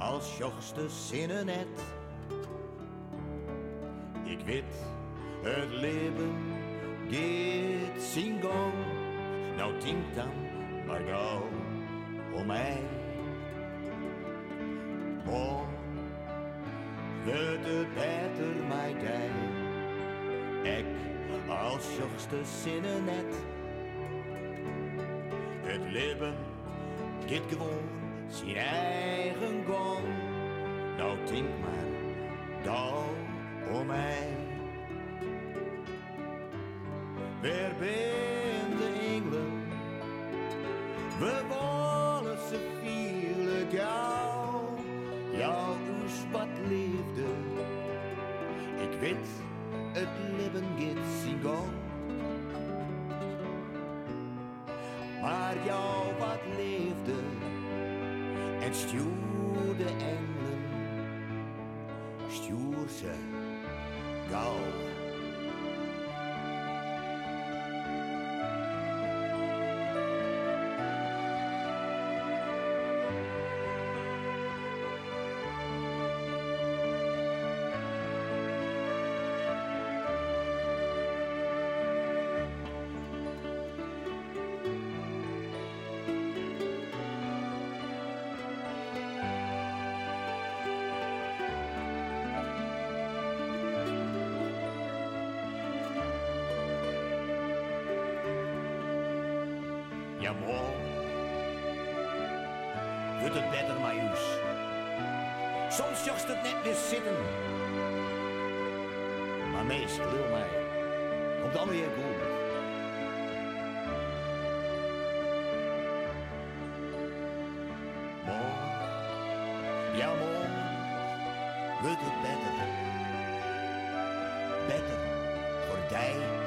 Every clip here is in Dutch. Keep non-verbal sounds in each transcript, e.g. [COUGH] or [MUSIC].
als jochste zinnen net. Ik weet, het leven gaat zijn gang. Nou denk dan maar gauw om mij. Morgen het beter mij dij. Ik als jochste zinnen net. Het leven gaat gewoon zijn eigen gang. Nou denk maar gauw om mij. Waar ben de engelen? We willen ze vielen gauw. Jouw oes wat leefde. Ik weet, het leven gaat zijn. Maar jou wat leefde en stuurde engelen, stuur ze gauw. Wordt het beter, Majuus. Soms jocht het net weer zitten. Maar meestal, wil mij, komt dan weer goed. Ja, morgen wordt het beter. Beter voor jij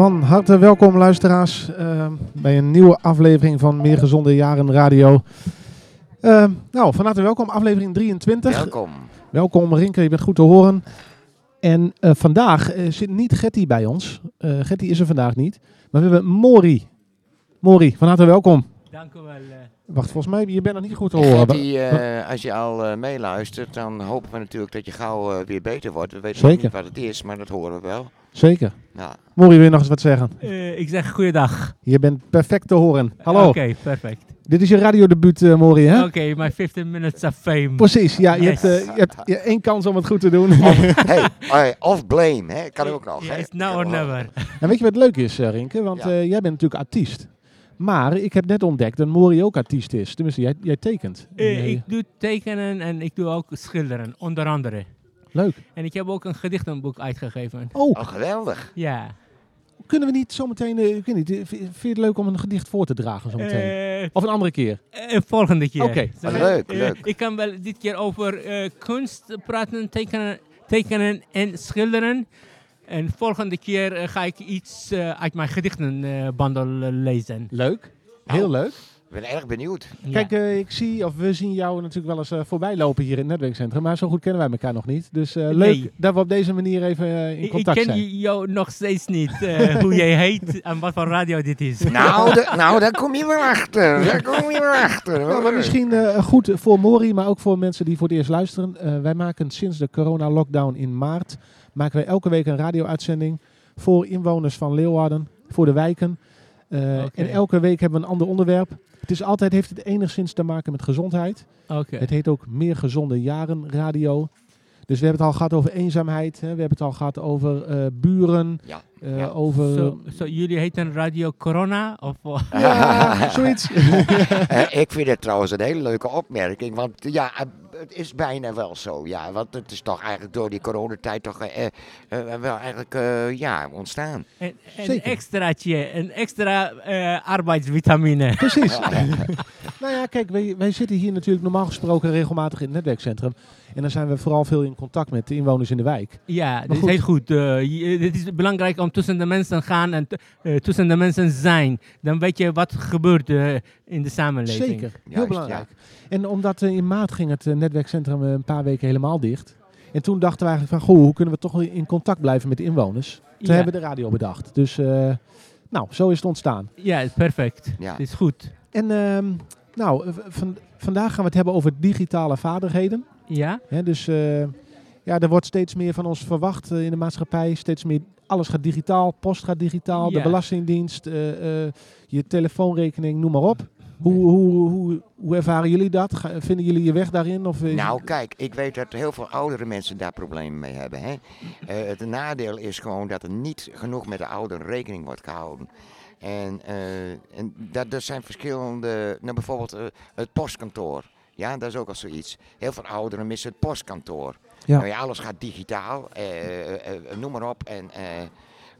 Van harte welkom luisteraars eh, bij een nieuwe aflevering van Meer Gezonde Jaren Radio. Eh, nou, van harte welkom, aflevering 23. Welkom. Welkom Rinke, je bent goed te horen. En eh, vandaag zit niet Getty bij ons. Eh Getty is er vandaag niet. Maar we hebben Mori. Mori, van harte welkom. Dank u wel. Wacht, volgens mij, je bent nog niet goed te En horen. Gertie, eh, als je al eh, meeluistert, dan hopen we natuurlijk dat je gauw eh, weer beter wordt. We weten nog niet wat het is, maar dat horen we wel. Zeker. Ja. Mori, wil je nog eens wat zeggen? Eh, ik zeg goeiedag. Je bent perfect te horen. Hallo. Oké, perfect. Dit is je radiodebuut, eh Mori, hè? Oké, my 15 minutes of fame. Precies, ja. Je, Yes. hebt, je, hebt, je hebt één kans om het goed te doen. [LAUGHS] hey, eh, of blame, hè? kan ook nog. It's now or never. en weet je wat leuk is, Rinke? Want Ja. eh, jij bent natuurlijk artiest. Maar ik heb net ontdekt dat Mori ook artiest is. Tenminste, jij, jij tekent. Eh, ik doe tekenen en ik doe ook schilderen, onder andere. Leuk. En ik heb ook een gedichtenboek uitgegeven. Oh, Oh, geweldig. Ja. kunnen we niet zometeen... eh, ik weet niet, eh, vind je het leuk om een gedicht voor te dragen zometeen? Of een andere keer? eh, volgende keer. Oké. Ah, we- leuk, leuk. Ik kan wel dit keer over eh, kunst praten, tekenen, tekenen en schilderen. En volgende keer eh, ga ik iets eh, uit mijn gedichtenbandel eh, lezen. Leuk. Nou, Heel leuk. Ik ben erg benieuwd. Ja. Kijk, eh, ik zie, of we zien jou natuurlijk wel eens eh, voorbij lopen hier in het netwerkcentrum. Maar zo goed kennen wij elkaar nog niet. Dus eh, leuk Nee. dat we op deze manier even in Ik- ik contact ken zijn. jou nog steeds niet, eh, hoe jij heet [LAUGHS] en wat voor radio dit is. Nou, de- nou, daar kom je weer achter. Daar kom je weer achter. Nou, maar misschien eh, goed voor Mori, maar ook voor mensen die voor het eerst luisteren. Eh, wij maken sinds de corona-lockdown in maart, maken wij elke week een radio-uitzending voor inwoners van Leeuwarden, voor de wijken. Eh. En elke week hebben we een ander onderwerp. Het is altijd, heeft het enigszins te maken met gezondheid. Oké. Het heet ook Meer Gezonde Jaren Radio. Dus we hebben het al gehad over eenzaamheid. Hè. We hebben het al gehad over eh, buren. Ja. eh, Ja. Over... Zo, zo, jullie heten Radio Corona? Of? [LAUGHS] Ja, zoiets. [LAUGHS] Ik vind het trouwens een hele leuke opmerking. Want ja, het is bijna wel zo. Ja, want het is toch eigenlijk door die coronatijd toch eh, eh, wel eigenlijk eh, ja, ontstaan. een, een Zeker. extraatje, een extra eh, arbeidsvitamine. [LAUGHS] Precies. [LAUGHS] nou ja, kijk, wij, wij zitten hier natuurlijk normaal gesproken regelmatig in het netwerkcentrum. En dan zijn we vooral veel in contact met de inwoners in de wijk. Ja, dat is goed. heel goed. Eh, je- het is belangrijk om tussen de mensen gaan en eh, tussen de mensen zijn. Dan weet je wat gebeurt eh, in de samenleving. Zeker, heel Juist, belangrijk. En omdat eh, in maart ging het eh, netwerkcentrum eh, een paar weken helemaal dicht. En toen dachten we eigenlijk van, goh, hoe kunnen we toch in contact blijven met de inwoners? Toen Ja. hebben we de radio bedacht. Dus, eh, nou, zo is het ontstaan. Ja, perfect. Ja. Het is goed. En ehm, nou, eh, van, vandaag gaan we het hebben over digitale vaardigheden. Ja? Hè, dus eh, ja, er wordt steeds meer van ons verwacht eh, in de maatschappij. Steeds meer, alles gaat digitaal, post gaat digitaal, de belastingdienst, eh, eh, je telefoonrekening, noem maar op. Hoe, hoe, hoe, hoe ervaren jullie dat? Vinden jullie je weg daarin? Of, is- Nou, kijk, ik weet dat heel veel oudere mensen daar problemen mee hebben. Hè? Eh, het nadeel is gewoon dat er niet genoeg met de ouderen rekening wordt gehouden. En, eh, en dat, dat zijn verschillende, nou bijvoorbeeld het postkantoor. Ja, dat is ook al zoiets. Heel veel ouderen missen het postkantoor. Ja. Nou ja, alles gaat digitaal, eh, eh, eh, noem maar op. En,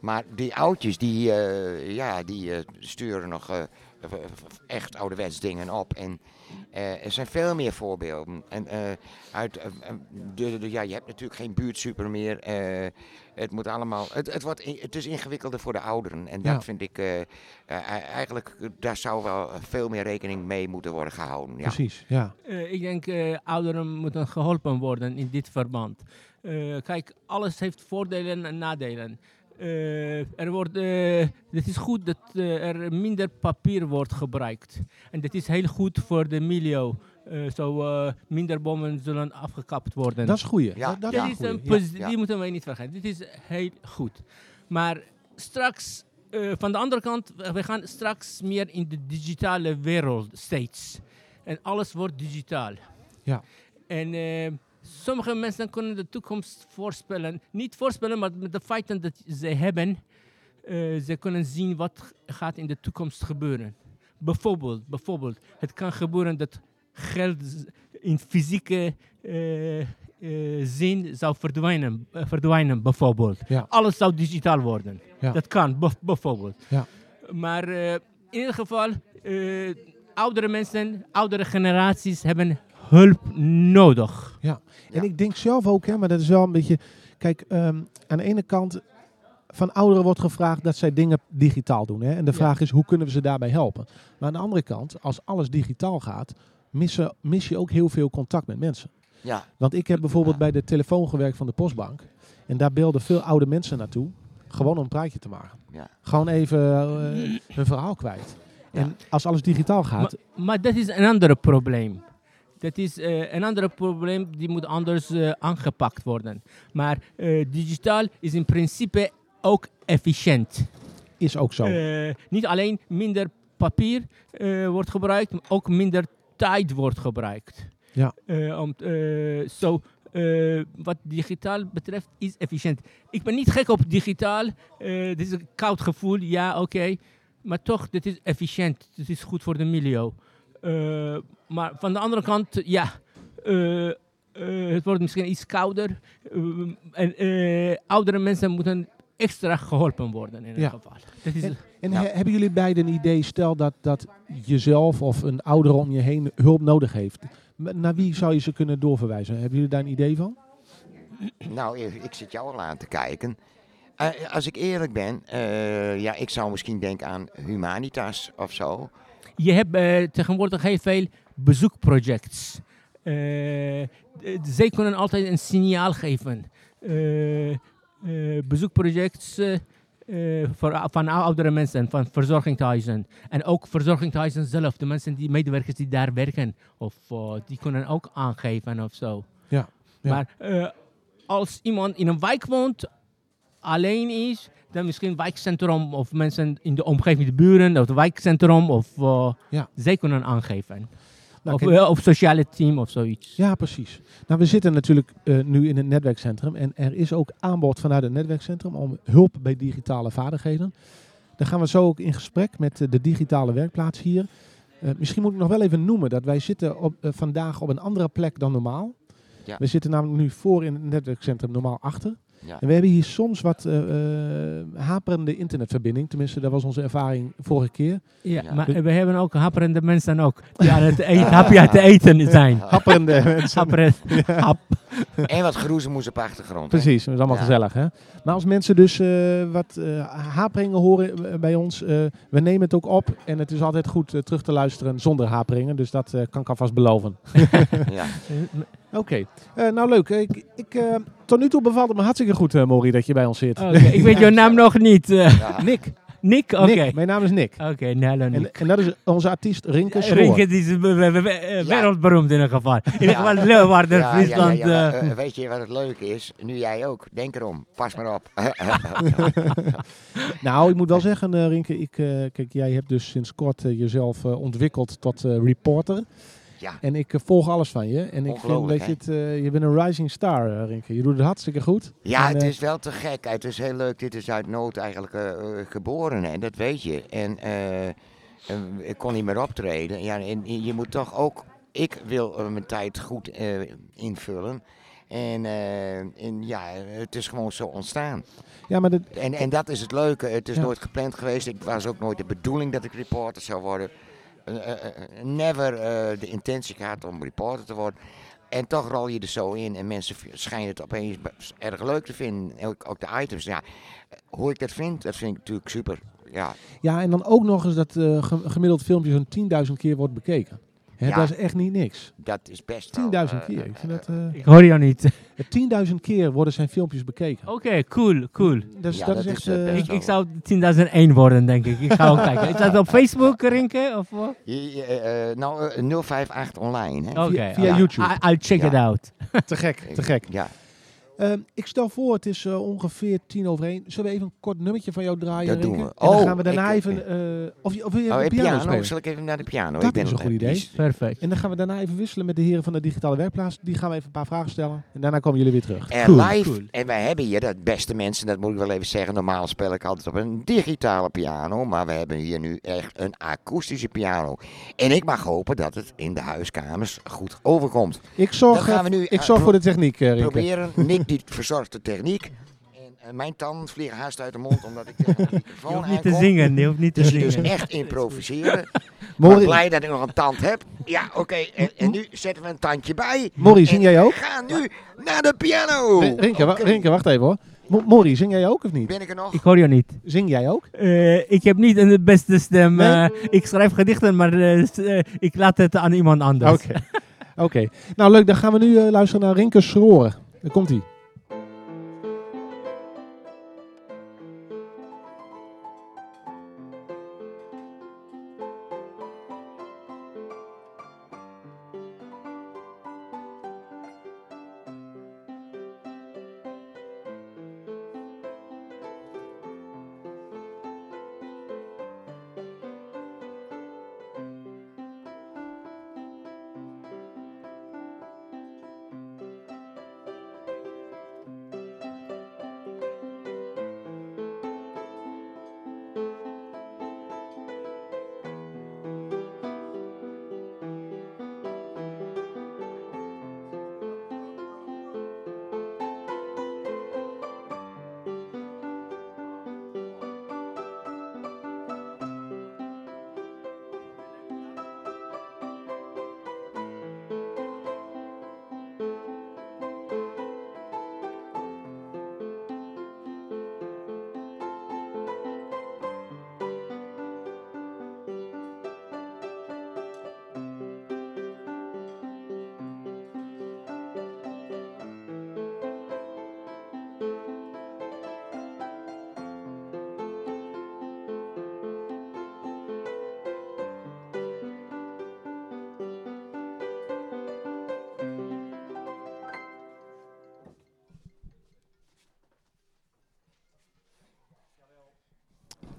maar die oudjes, die, eh, ja, die eh, sturen nog eh, echt ouderwets dingen op. En eh, er zijn veel meer voorbeelden. En, eh, uit, de, de- ja, je hebt natuurlijk geen buurtsuper meer. eh, het, moet allemaal, het, het, wordt, in- het is ingewikkelder voor de ouderen. En dat Ja. vind ik eigenlijk, daar zou wel veel meer rekening mee moeten worden gehouden. Ja. Precies, ja. Eh, ik denk eh ouderen moeten geholpen worden in dit verband. Eh, kijk, alles heeft voordelen en nadelen. Eh, er wordt, eh, het is goed dat eh, er minder papier wordt gebruikt. En dat is heel goed voor de milieu. Eh, zo eh, minder bomen zullen afgekapt worden. Dat is goeie. Ja, dat, dat Dit is een Ja. Ja. Die moeten wij niet vergeten. Dit is heel goed. Maar straks, eh, van de andere kant, we gaan straks meer in de digitale wereld steeds. En alles wordt digitaal. Ja. En eh, sommige mensen kunnen de toekomst voorspellen. Niet voorspellen, maar met de feiten dat ze hebben, eh, ze kunnen zien wat gaat in de toekomst gebeuren. Bijvoorbeeld, bijvoorbeeld, het kan gebeuren dat geld in fysieke eh, eh, zin zou verdwijnen, verdwijnen bijvoorbeeld. Ja. Alles zou digitaal worden. Ja. Dat kan, bijv- bijvoorbeeld. Ja. Maar in ieder geval, oudere mensen, oudere generaties hebben hulp nodig. Ja, en ik denk zelf ook, hè, maar dat is wel een beetje. Kijk, ehm, aan de ene kant, van ouderen wordt gevraagd dat zij dingen digitaal doen. Hè? En de Ja. vraag is, hoe kunnen we ze daarbij helpen? Maar aan de andere kant, als alles digitaal gaat, missen, mis je ook heel veel contact met mensen. Ja. Want ik heb bijvoorbeeld bij de telefoon gewerkt van de Postbank. En daar belden veel oude mensen naartoe. Gewoon om een praatje te maken. Ja. Gewoon even eh, hun verhaal kwijt. En als alles digitaal gaat, Maar, maar dat is een ander probleem. Dat is eh, een ander probleem die moet anders eh, aangepakt worden. Maar eh, digitaal is in principe ook efficiënt. is ook zo. Niet alleen minder papier wordt gebruikt, maar ook minder tijd wordt gebruikt. Ja. Om, zo, eh, wat digitaal betreft is efficiënt. Ik ben niet gek op digitaal. Dit is een koud gevoel, ja, oké. Maar toch, dit is efficiënt. Dit is goed voor de milieu. Maar van de andere kant, ja, eh, eh, het wordt misschien iets kouder. Eh, en eh, oudere mensen moeten extra geholpen worden in Ja. ieder geval. Dat is, En hebben jullie beiden een idee, stel dat, dat jezelf of een oudere om je heen hulp nodig heeft. Naar wie zou je ze kunnen doorverwijzen? Hebben jullie daar een idee van? Nou, ik, ik zit jou al aan te kijken. Eh, als ik eerlijk ben, eh, ja, ik zou misschien denken aan Humanitas of zo. Je hebt tegenwoordig heel veel bezoekprojects. Eh, d- zij kunnen altijd een signaal geven. Eh, eh, bezoekprojects eh, eh, voor, van oudere mensen, van verzorgingshuizen. En ook verzorgingshuizen zelf, de mensen die medewerkers die daar werken. Of eh, die kunnen ook aangeven of zo. Ja, ja. Maar eh, als iemand in een wijk woont, alleen is, dan misschien wijkcentrum of mensen in de omgeving, de buren, of het wijkcentrum, of uh, Ja. zij kunnen aangeven. Nou, of, eh, of sociale team of zoiets. Ja, precies. Nou, we zitten natuurlijk eh, nu in het netwerkcentrum en er is ook aanbod vanuit het netwerkcentrum om hulp bij digitale vaardigheden. Daar gaan we zo ook in gesprek met eh, de digitale werkplaats hier. Eh, misschien moet ik nog wel even noemen dat wij zitten op, vandaag op een andere plek dan normaal. Ja. We zitten namelijk nu voor in het netwerkcentrum, normaal achter. Ja. En we hebben hier soms wat eh, eh, haperende internetverbinding. Tenminste, dat was onze ervaring vorige keer. Ja, Ja. maar we hebben ook happerende mensen ook, die aan het eten, hapje aan het eten zijn. [LAUGHS] Haperende [LAUGHS] mensen. [LAUGHS] Hap. En wat groezemoes op achtergrond. Precies, dat is allemaal Ja. gezellig. Hè? Maar als mensen dus eh, wat eh, haperingen horen bij ons, eh, we nemen het ook op. En het is altijd goed terug te luisteren zonder haperingen. Dus dat eh, kan ik alvast beloven. Ja. Oké, Eh, nou leuk. Ik, ik, eh, tot nu toe bevalt het me hartstikke goed, eh Maurie, dat je bij ons zit. Ik weet jouw naam nog niet. eh. Ja. Nick. Nick? Oké. Mijn naam is Nick. Oké, Nello Nick. En, en dat is onze artiest Rinke Schoor. Rinke die is we- we- we- wereldberoemd in ieder geval. [LAUGHS] In ieder geval Leeuwarden, Ja, Friesland. ja, ja, maar, weet je wat het leuke is? Nu jij ook. Denk erom. Pas maar op. [LAUGHS] Nou, ik moet wel zeggen, eh, Rinke, ik, eh, kijk, jij hebt dus sinds kort jezelf eh, ontwikkeld tot eh, reporter. Ja. En ik eh, volg alles van je. En ik vind dat je het, eh, je bent een rising star, eh, Rinke. Je doet het hartstikke goed. Ja, En, het is wel te gek. Het is heel leuk. Dit is uit nood eigenlijk geboren, hè. dat weet je. En ik kon niet meer optreden. Ja, en je moet toch ook... Ik wil mijn tijd goed invullen. En, en ja, het is gewoon zo ontstaan. Ja, maar En, en dat is het leuke. Het is Ja. nooit gepland geweest. Ik was ook nooit de bedoeling dat ik reporter zou worden. Never eh, de intentie gehad om reporter te worden. En toch rol je er zo in en mensen schijnen het opeens erg leuk te vinden. En ook, ook de items. Ja, hoe ik dat vind, dat vind ik natuurlijk super. Ja, ja, en dan ook nog eens dat eh, ge- gemiddeld filmpje zo'n 10.000 keer wordt bekeken. Hè, Ja. Dat is echt niet niks. 10.000 dat is best wel, eh, keer. Ik vind dat, eh, ik hoor jou niet. [LAUGHS] 10.000 keer worden zijn filmpjes bekeken. Oké, cool, cool. Dus Ja, dat, dat is echt... eh, eh, best Ik, ik zou 10.001 worden, denk ik. Ik ga ook kijken. Is dat op [LAUGHS] Facebook, Rinke? Of wat? je- je, eh, nou, eh, 058 online. Hè? Oké. via ja. YouTube. I- I'll check Ja. it out. te gek, te gek. Ja, Ehm, ik stel voor, het is eh, ongeveer tien over één. Zullen we even een kort nummertje van jou draaien, Dat doen we. En dan Oh, gaan we daarna ik- even... eh, of, je- of wil je oh, de eh, piano, piano. spelen? Zal ik even naar de piano? Dat ik ben is een goed idee. Perfect. En dan gaan we daarna even wisselen met de heren van de digitale werkplaats. Die gaan we even een paar vragen stellen. En daarna komen jullie weer terug. En Cool. live, cool. en wij hebben hier, dat beste mensen, dat moet ik wel even zeggen. Normaal speel ik altijd op een digitale piano. Maar we hebben hier nu echt een akoestische piano. En ik mag hopen dat het in de huiskamers goed overkomt. Ik zorg, Dan gaan we eh, nu, ik eh, zorg pro- voor de techniek, eh, Rinke. Proberen, Nick die verzorgt de techniek. En eh, mijn tanden vliegen haast uit de mond omdat ik tegen de [LAUGHS] Je microfoon hoeft niet te zingen. Je hoeft niet te Dus, dus zingen. echt improviseren. [LAUGHS] Ik ben Mori, blij dat ik nog een tand heb. Ja, oké. En, en nu zetten we een tandje bij. Mori, zing jij ook? We gaan nu naar de piano. Rinke, Oké. Rinke, wacht even hoor. Mo- Mori, zing jij ook of niet? Ben ik er nog? Ik hoor jou niet. Zing jij ook? Eh, ik heb niet een beste stem. Nee? eh, ik schrijf gedichten, maar eh, eh, ik laat het aan iemand anders. Oké. Oké. Nou leuk, dan gaan we nu eh, luisteren naar Rinke Schroor. Daar komt hij.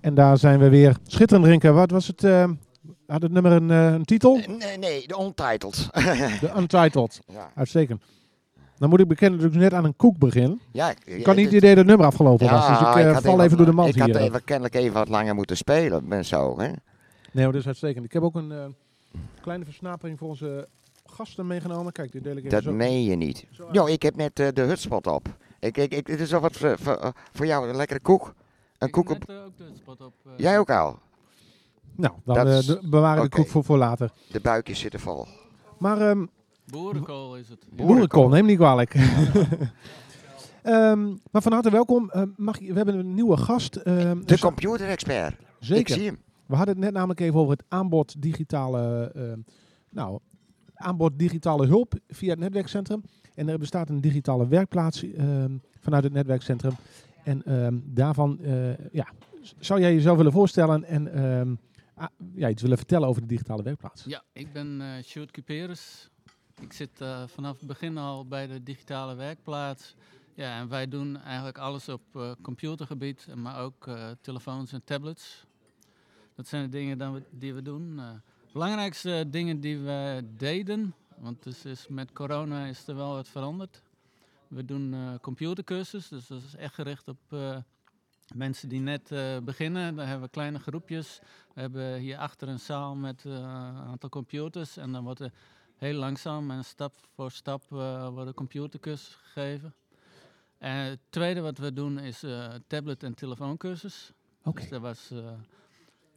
En daar zijn we weer. Schitterend drinken. Wat was het? eh, had het nummer een, eh, een titel? Nee, nee, de Untitled. [LAUGHS] De Untitled. ja, Uitstekend. Dan moet ik bekennen dat ik net aan een koek begin. ja, Ik kan niet het idee dat het nummer afgelopen was. Dus ik, eh, had val even door de mand Ik had hier. even, kennelijk even wat langer moeten spelen en zo. Hè? Nee, dat is uitstekend. Ik heb ook een eh, kleine versnapering voor onze gasten meegenomen. Kijk, dit deel ik even Dat zo. meen je niet. Jo, ik heb net eh, de hutspot op. Ik, ik, ik, dit is wel wat eh, voor jou, een lekkere koek. Een Ik koek op... eh, ook de spot op. eh, Jij ook al? Nou, dan Dat eh, is- de- bewaren we de oké. koek voor, voor later. De buikjes zitten vol. Maar ehm Boerenkool is het. Ja. boerenkool, neem niet kwalijk. [LAUGHS] Ehm, maar van harte welkom. Ehm, mag je, we hebben een nieuwe gast. ehm, De zo- computerexpert. Ik Zeker. zie hem. We hadden het net namelijk even over het aanbod digitale, ehm, nou, aanbod digitale hulp via het netwerkcentrum. En er bestaat een digitale werkplaats ehm, vanuit het netwerkcentrum. En ehm, daarvan, eh, ja, zou jij jezelf willen voorstellen en ehm, ah, ja, iets willen vertellen over de digitale werkplaats? Ja, ik ben eh Sjoerd Cuperus. Ik zit eh, vanaf het begin al bij de digitale werkplaats. Ja, en wij doen eigenlijk alles op eh, computergebied, maar ook eh, telefoons en tablets. Dat zijn de dingen dan we- die we doen. Eh belangrijkste dingen die we deden, want dus is met corona is er wel wat veranderd. We doen eh computercursus, dus dat is echt gericht op eh, mensen die net eh, beginnen. Daar hebben we kleine groepjes. We hebben hier achter een zaal met een aantal computers. En dan wordt er heel langzaam en stap voor stap eh worden computercursus gegeven. En het tweede wat we doen is tablet- en telefooncursus. Oké. Dus, dat was,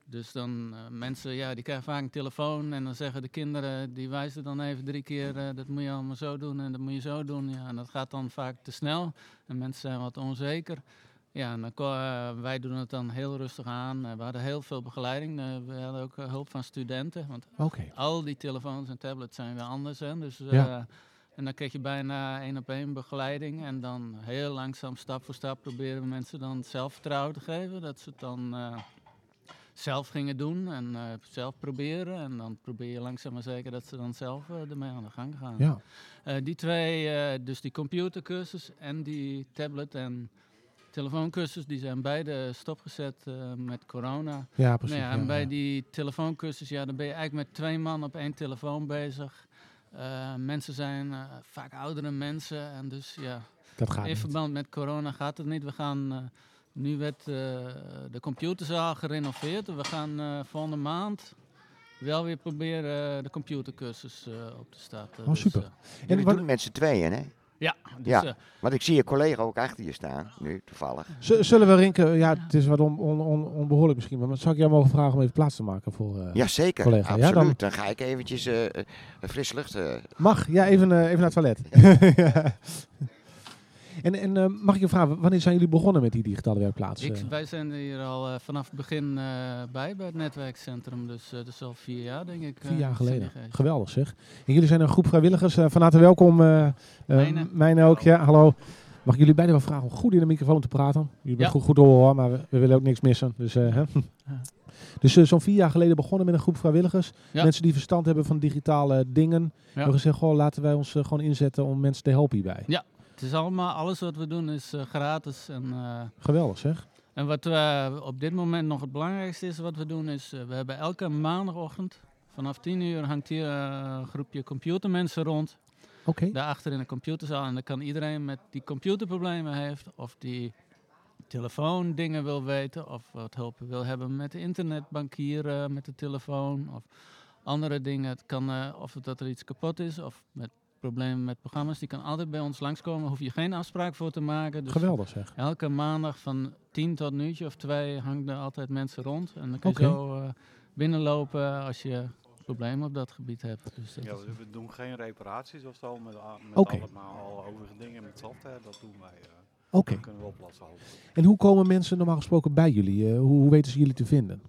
dus dan eh, mensen, ja, die krijgen vaak een telefoon en dan zeggen de kinderen, die wijzen dan even drie keer, eh, dat moet je allemaal zo doen en dat moet je zo doen. Ja, en dat gaat dan vaak te snel en mensen zijn wat onzeker. Ja, en dan, eh, wij doen het dan heel rustig aan. We hadden heel veel begeleiding. we hadden ook hulp van studenten, want al die telefoons en tablets zijn weer anders. Hè? Dus, Ja. En dan kreeg je bijna één op één begeleiding. En dan heel langzaam, stap voor stap, proberen we mensen dan zelfvertrouwen te geven. Dat ze het dan zelf gingen doen en eh, zelf proberen. En dan probeer je langzaam maar zeker dat ze dan zelf eh, ermee aan de gang gaan. Ja. Eh, die twee, dus die computercursus en die tablet- en telefooncursus, die zijn beide stopgezet met corona. ja, precies. Nou ja, ja, en bij ja. die telefooncursus, ja, dan ben je eigenlijk met twee man op één telefoon bezig. Mensen zijn vaak oudere mensen en dus ja, dat gaat in verband met corona gaat het niet. We gaan, nu werd eh, de computerzaal gerenoveerd en we gaan eh, volgende maand wel weer proberen eh, de computercursus eh, op te starten. Oh, super. eh, En wat- doen het met z'n tweeën, hè? ja, dus, Ja. eh, Want ik zie je collega ook achter je staan, nu toevallig. Z- Zullen we Rinke, ja, het is wat on, on, on- onbehoorlijk misschien, maar zou ik jou mogen vragen om even plaats te maken voor... eh, collega, ja, absoluut. dan- dan... ga ik eventjes eh, eh, fris lucht... eh, Mag, ja, even, eh, even naar het toilet. Ja. [LAUGHS] [LAUGHS] En, en eh, mag ik je vragen, wanneer zijn jullie begonnen met die digitale werkplaats? ik, wij zijn er hier al eh, vanaf het begin eh, bij, bij het netwerkcentrum. Dus dat is al vier jaar, denk ik. Vier jaar geleden. Geweldig zeg. En jullie zijn een groep vrijwilligers. van harte welkom. Mijne. mijne ook, ja. Hallo. Mag ik jullie beiden wel vragen om goed in de microfoon te praten? Jullie Ja. bent goed, goed hoor, maar we, we willen ook niks missen. Dus, [LAUGHS] dus eh, zo'n vier jaar geleden begonnen met een groep vrijwilligers. Ja. Mensen die verstand hebben van digitale dingen. Ja. Hebben gezegd, goh, laten wij ons gewoon inzetten om mensen te helpen hierbij. Het is allemaal, alles wat we doen is eh, gratis. En, eh, Geweldig zeg. en wat we op dit moment nog het belangrijkste is wat we doen is, eh, we hebben elke maandagochtend vanaf 10 uur hangt hier eh, een groepje computermensen rond. Oké. Daarachter in de computerzaal. En dan kan iedereen met die computerproblemen heeft of die telefoondingen wil weten of wat hulp wil hebben met internetbankieren met de telefoon of andere dingen. Het kan eh, of dat er iets kapot is of met problemen met programma's. Die kan altijd bij ons langskomen. Hoef je geen afspraak voor te maken. Dus Geweldig zeg. Elke maandag van 10 tot een uurtje of twee hangen er altijd mensen rond. En dan kun je zo eh, binnenlopen als je problemen op dat gebied hebt. Dus dat Ja, we doen geen reparaties of zo met, met allemaal overige dingen met software. Dat doen wij. eh Oké. Kunnen we oplossen. En hoe komen mensen normaal gesproken bij jullie? Eh, hoe, hoe weten ze jullie te vinden?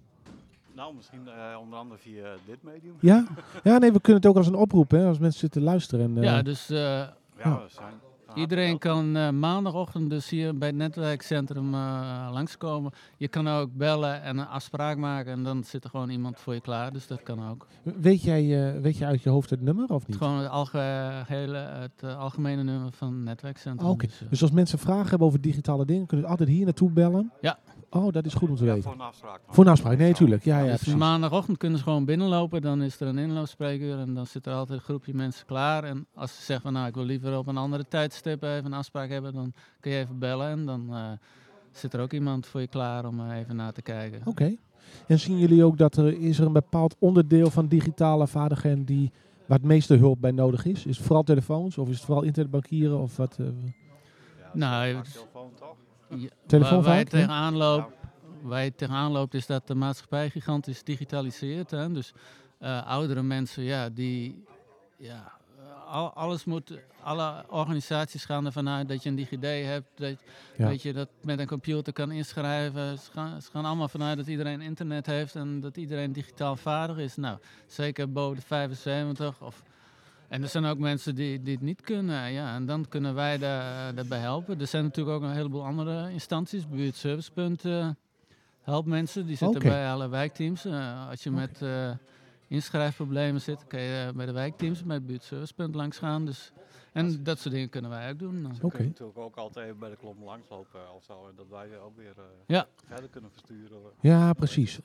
Nou, misschien eh, onder andere via dit medium. Ja? Ja, nee, we kunnen het ook als een oproep, hè, als mensen zitten luisteren. En, eh, ja, dus eh, Ja, Ja. we zijn. Iedereen kan eh, maandagochtend dus hier bij het netwerkcentrum eh, langskomen. Je kan ook bellen en een afspraak maken en dan zit er gewoon iemand voor je klaar. Dus dat kan ook. Weet jij, eh, weet je uit je hoofd het nummer of niet? Gewoon het, algehele, het algemene nummer van het netwerkcentrum. Ah, Oké, Dus, dus als mensen vragen hebben over digitale dingen, kunnen ze altijd hier naartoe bellen? Ja. Oh, dat is goed om te Ja, weten. voor een afspraak. Voor een afspraak, nee, natuurlijk. Ja, ja, dus maandagochtend kunnen ze gewoon binnenlopen, dan is er een inloopspreekuur en dan zit er altijd een groepje mensen klaar. En als ze zeggen van nou ik wil liever op een andere tijdstip even een afspraak hebben, dan kun je even bellen en dan eh, zit er ook iemand voor je klaar om eh, even naar te kijken. Oké. En zien jullie ook dat er is er een bepaald onderdeel van digitale vaardigheden die waar het meeste hulp bij nodig is? Is het vooral telefoons of is het vooral internetbankieren of wat? eh, Ja, Nou, telefoon toch? Ja, Telefoon waar, ja? tegenaan loopt, waar je tegenaan loopt is dat de maatschappij gigantisch digitaliseert. Hè? Dus eh, oudere mensen, ja, die, ja, al, alles moet, alle organisaties gaan ervan uit dat je een DigiD hebt, dat, Ja. je, dat met een computer kan inschrijven. Ze gaan, ze gaan allemaal vanuit dat iedereen internet heeft en dat iedereen digitaal vaardig is. Nou, zeker boven de 75 of... En er zijn ook mensen die, die het niet kunnen. Ja, en dan kunnen wij daar, daarbij helpen. Er zijn natuurlijk ook een heleboel andere instanties. Buurtservicepunt eh helpt mensen. Die zitten bij alle wijkteams. Eh, als je met eh, inschrijfproblemen zit, kun je bij de wijkteams, bij het buurtservicepunt langs gaan. Dus, en dat soort dingen kunnen wij ook doen. Ze Oké. kunnen natuurlijk ook altijd even bij de klomp langslopen of zo. En dat wij ook weer eh, Ja. verder kunnen versturen. Ja, precies.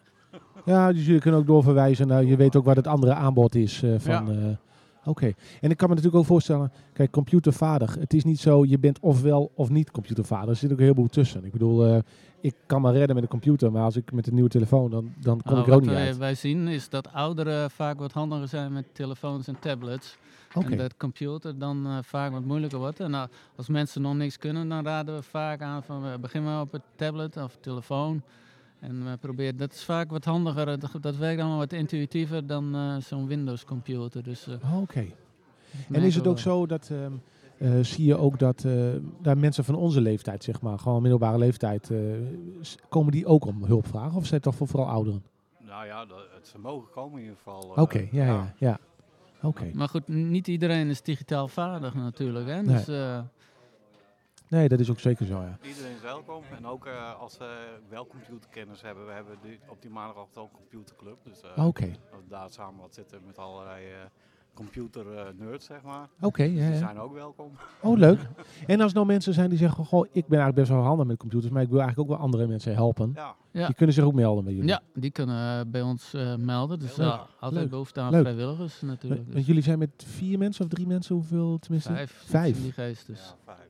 Ja, dus jullie kunnen ook doorverwijzen naar, je weet ook wat het andere aanbod is eh, van... Ja. Oké. En ik kan me natuurlijk ook voorstellen, kijk, computervaardig. Het is niet zo, je bent ofwel of niet computervaardig. Er zit ook een heleboel tussen. Ik bedoel, eh, ik kan me redden met een computer, maar als ik met een nieuwe telefoon, dan, dan kom Nou, ik er ook niet wij, uit. wij zien is dat ouderen vaak wat handiger zijn met telefoons en tablets. En dat computer dan eh, vaak wat moeilijker wordt. En nou, als mensen nog niks kunnen, dan raden we vaak aan van uh, begin maar op het tablet of telefoon. En we proberen, dat is vaak wat handiger, eh, dat, dat werkt allemaal wat intuïtiever dan eh, zo'n Windows computer. Dus, eh, Oh, Oké. En is het ook zo dat, ehm, eh, zie je ook dat eh, daar mensen van onze leeftijd, zeg maar, gewoon middelbare leeftijd, eh, komen die ook om hulp vragen? Of zijn het toch voor vooral ouderen? Nou ja, dat, het, ze mogen komen in ieder geval. Oké, ja, ja, ja. Oké. Maar goed, niet iedereen is digitaal vaardig natuurlijk. Hè? Dus, eh, Nee, dat is ook zeker zo, ja. Iedereen is welkom. En ook eh, als ze wel computerkennis hebben. We hebben die, op die maandagochtend ook een computerclub. Dus eh, Oké, dat we daar samen wat zitten met allerlei eh computer eh, nerds, zeg maar. oké, ja, Die ja. zijn ook welkom. Oh, leuk. En als nou mensen zijn die zeggen, goh, ik ben eigenlijk best wel handig met computers, maar ik wil eigenlijk ook wel andere mensen helpen. Ja, Ja. Die kunnen zich ook melden bij jullie. ja, die kunnen bij ons eh, melden. Dus uh, altijd Leuk. behoefte aan Leuk. vrijwilligers natuurlijk. Want Dus jullie zijn met vier mensen of drie mensen, hoeveel tenminste? vijf. Vijf. iets in die geest dus. ja vijf.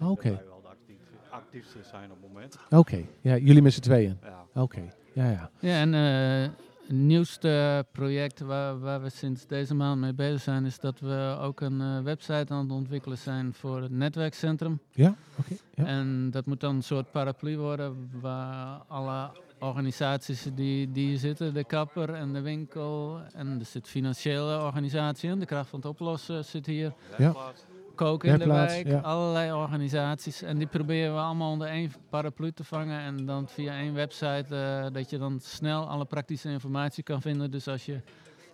Oké. wij wel de actief, actiefste zijn op het moment. Oké, ja, jullie met z'n tweeën. Ja. Oké, ja, ja. Ja, en eh het nieuwste project waar, waar we sinds deze maand mee bezig zijn, is dat we ook een eh, website aan het ontwikkelen zijn voor het netwerkcentrum. Ja, oké. ja. En dat moet dan een soort paraplu worden waar alle organisaties die, die hier zitten, de kapper en de winkel en er zit financiële organisatie in, de kracht van het oplossen zit hier. Werkplaats. Koken in de wijk, ja. allerlei organisaties. En die proberen we allemaal onder één paraplu te vangen. En dan via één website eh, dat je dan snel alle praktische informatie kan vinden. Dus als je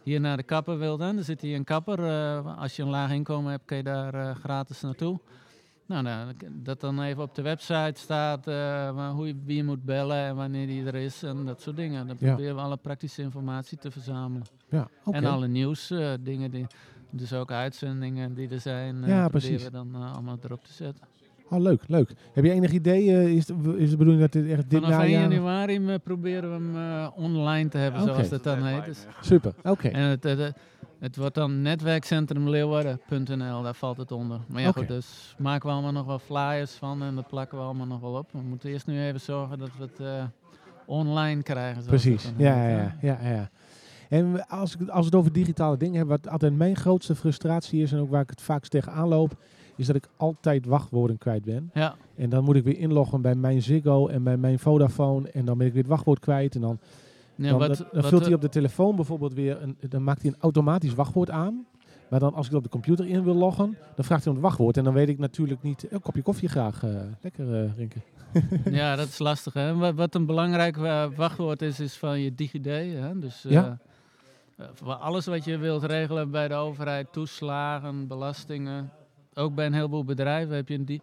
hier naar de kapper wilt, hè, dan zit hier een kapper. eh, als je een laag inkomen hebt, kun je daar eh, gratis naartoe. Nou, nou, dat dan even op de website staat hoe je, wie je moet bellen en wanneer die er is en dat soort dingen. Dan Ja. proberen we alle praktische informatie te verzamelen. ja. En alle nieuws, dingen die, dus ook uitzendingen die er zijn, eh Ja, proberen precies. we dan eh, allemaal erop te zetten. Oh, leuk, leuk. Heb je enig idee, eh, is, de, is de bedoeling dat dit echt dit Vanaf 1 najaar... januari proberen we hem online te hebben, zoals dat dan heet. Dus. Super, oké. en het, het, wordt dan netwerkcentrumleeuwarden.nl, daar valt het onder. Maar ja goed, dus maken we allemaal nog wel flyers van en dat plakken we allemaal nog wel op. We moeten eerst nu even zorgen dat we het online krijgen. Precies, ja, ja, ja, ja, ja. En als, ik, als we het over digitale dingen hebben, wat altijd mijn grootste frustratie is en ook waar ik het vaakst tegenaan loop, is dat ik altijd wachtwoorden kwijt ben. Ja, En dan moet ik weer inloggen bij mijn Ziggo en bij mijn Vodafone en dan ben ik weer het wachtwoord kwijt. En dan, ja dan, wat, dat- dan wat vult hij op de telefoon bijvoorbeeld weer, een, dan maakt hij een automatisch wachtwoord aan. Maar dan als ik op de computer in wil loggen, dan vraagt hij om het wachtwoord. En dan weet ik natuurlijk niet, een kopje koffie graag, eh, lekker eh drinken. [LAUGHS] Ja, dat is lastig. Hè? Wat, een belangrijk eh, wachtwoord is, is van je DigiD. Hè? Dus eh, Ja. Eh, voor alles wat je wilt regelen bij de overheid, toeslagen, belastingen. Ook bij een heleboel bedrijven heb je een di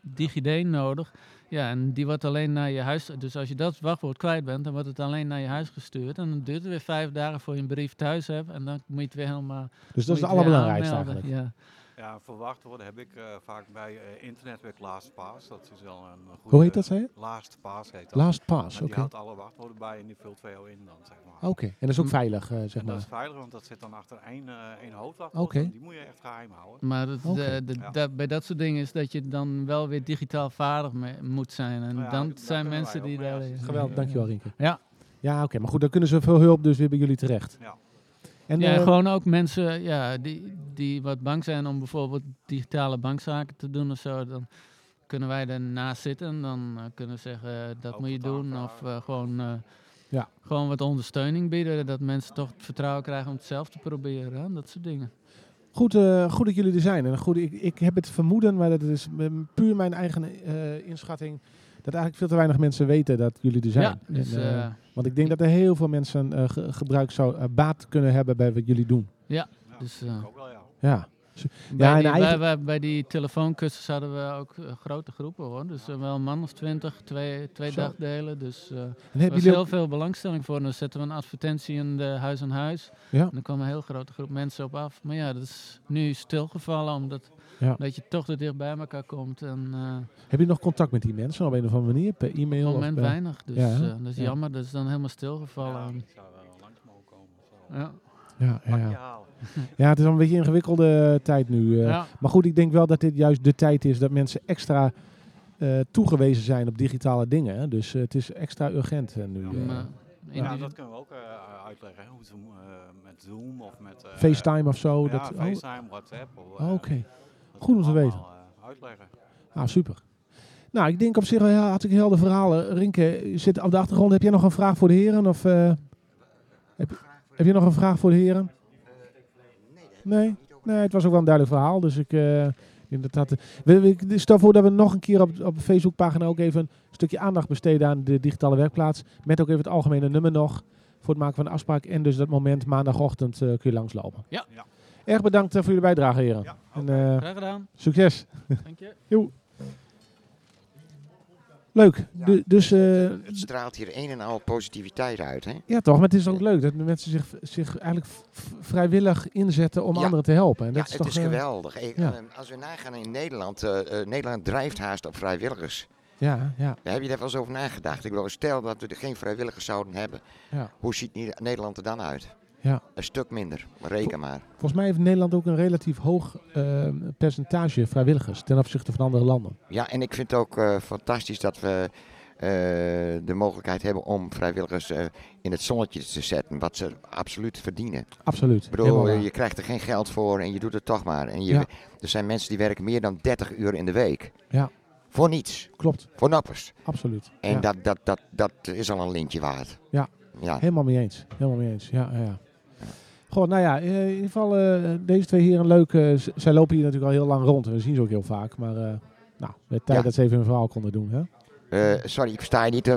DigiD nodig. Ja, en die wordt alleen naar je huis. Dus als je dat wachtwoord kwijt bent, dan wordt het alleen naar je huis gestuurd. En dan duurt het weer vijf dagen voor je een brief thuis hebt. En dan moet je het weer helemaal. Dus dat is het allerbelangrijkste eigenlijk. Ja. Ja, verwacht worden heb ik eh, vaak bij eh internetwerk LastPass. Dat is wel een goede... Hoe heet dat, zei je? LastPass heet dat. Last Pass, En oké. die houdt alle wachtwoorden bij en die vult VO in dan, zeg maar. Oké, en dat is ook veilig, eh, zeg en dat maar. is veilig, want dat zit dan achter één, eh één hoofdwachtwoord. Oké. en Die moet je echt geheim houden. Maar het, Oké. de, de- Ja. da- bij dat soort dingen is dat je dan wel weer digitaal vaardig moet zijn. En Nou ja, dan zijn mensen die maar daar... Geweldig, dankjewel Rinke. Ja. Ja, oké, maar goed, dan kunnen ze veel hulp dus weer bij jullie terecht. Ja. En, ja, eh, gewoon ook mensen ja, die, die wat bang zijn om bijvoorbeeld digitale bankzaken te doen of zo. Dan kunnen wij ernaast zitten en dan eh, kunnen we zeggen eh, dat moet je doen. Of eh, gewoon, eh, Ja. gewoon wat ondersteuning bieden. Dat mensen toch het vertrouwen krijgen om het zelf te proberen. hè, Dat soort dingen. Goed, eh, goed dat jullie er zijn. En goed, ik, ik heb het vermoeden, maar dat is puur mijn eigen eh, inschatting, dat eigenlijk veel te weinig mensen weten dat jullie er zijn. Ja, dus, En, eh, eh, want ik denk dat er heel veel mensen eh, ge- gebruik zou, baat kunnen hebben bij wat jullie doen. Ja, dus, ik eh, ook wel, ja. Ja, Bij, en die, eigen- bij, bij, bij die telefoonkussens hadden we ook eh, grote groepen hoor. Dus eh, wel een man of twintig, twee, twee Zo. dagdelen. Dus eh, en er hebben was jullie heel ook, veel belangstelling voor. En dan zetten we een advertentie in de huis aan huis. Ja. En dan kwam een heel grote groep mensen op af. Maar ja, dat is nu stilgevallen omdat Ja. dat je toch er dicht bij elkaar komt. En eh heb je nog contact met die mensen op een of andere manier? Per op e-mail? het of moment per- weinig. Dus Ja, eh, dat is Ja. jammer. Dat is dan helemaal stilgevallen. Ja, ik zou wel langs mogen komen. Zo. Ja. Ja, ja, ja. [LAUGHS] het is een beetje een ingewikkelde eh, tijd nu. eh. Ja. Maar goed, ik denk wel dat dit juist de tijd is dat mensen extra eh, toegewezen zijn op digitale dingen. Dus het is extra urgent nu. Ja. Maar Ja, dat kunnen we ook eh, uitleggen. hè, Hoe Zoom, eh, met Zoom of met... eh, FaceTime of zo. Ja, dat, oh, FaceTime, WhatsApp. oh, Oké, Goed om te weten. uitleggen. ah, super. Nou, ik denk op zich wel ja, hartstikke helder verhalen. Rinke, zit op de achtergrond. Heb jij nog een vraag voor de heren? Of, eh, heb, heb je nog een vraag voor de heren? Nee? Nee, het was ook wel een duidelijk verhaal. Dus ik eh. We, we, stel voor dat we nog een keer op, op de Facebookpagina ook even een stukje aandacht besteden aan de digitale werkplaats. Met ook even het algemene nummer nog. Voor het maken van een afspraak. En dus dat moment maandagochtend eh, kun je langslopen. Ja. Ja. Erg bedankt eh, voor jullie bijdrage, heren. Ja, En, eh, Graag gedaan. succes. Dank je. [LAUGHS] Leuk. Du- dus eh, Het straalt hier een en al positiviteit uit. Hè? ja, toch. Maar het is ook leuk dat mensen zich, zich eigenlijk vrijwillig inzetten om Ja. anderen te helpen. En Ja, dat is het toch, is eh, geweldig. Ja. eh, als we nagaan in Nederland, eh, eh, Nederland drijft haast op vrijwilligers. Ja, ja, Daar heb je daar wel eens over nagedacht? Ik bedoel, stel dat we er geen vrijwilligers zouden hebben. ja. Hoe ziet Nederland er dan uit? Ja. Een stuk minder, reken maar. Volgens mij heeft Nederland ook een relatief hoog eh, percentage vrijwilligers ten opzichte van andere landen. Ja, en ik vind het ook eh, fantastisch dat we eh, de mogelijkheid hebben om vrijwilligers eh, in het zonnetje te zetten. Wat ze absoluut verdienen. Absoluut. Ik bedoel, je krijgt er geen geld voor en je doet het toch maar. En je, Ja. Er zijn mensen die werken meer dan 30 uur in de week. Ja. Voor niets, Klopt, voor nappers. absoluut. En Ja. dat, dat, dat, dat is al een lintje waard. Ja. Ja. Helemaal mee eens. Helemaal mee eens. Ja, ja, ja. Goh, nou ja, eh, in ieder geval eh, deze twee heren leuk. eh, z- zij lopen hier natuurlijk al heel lang rond. en We zien ze ook heel vaak. Maar eh, nou, het werd tijd Ja. dat ze even hun verhaal konden doen. Hè? Eh, sorry, ik versta je niet. eh.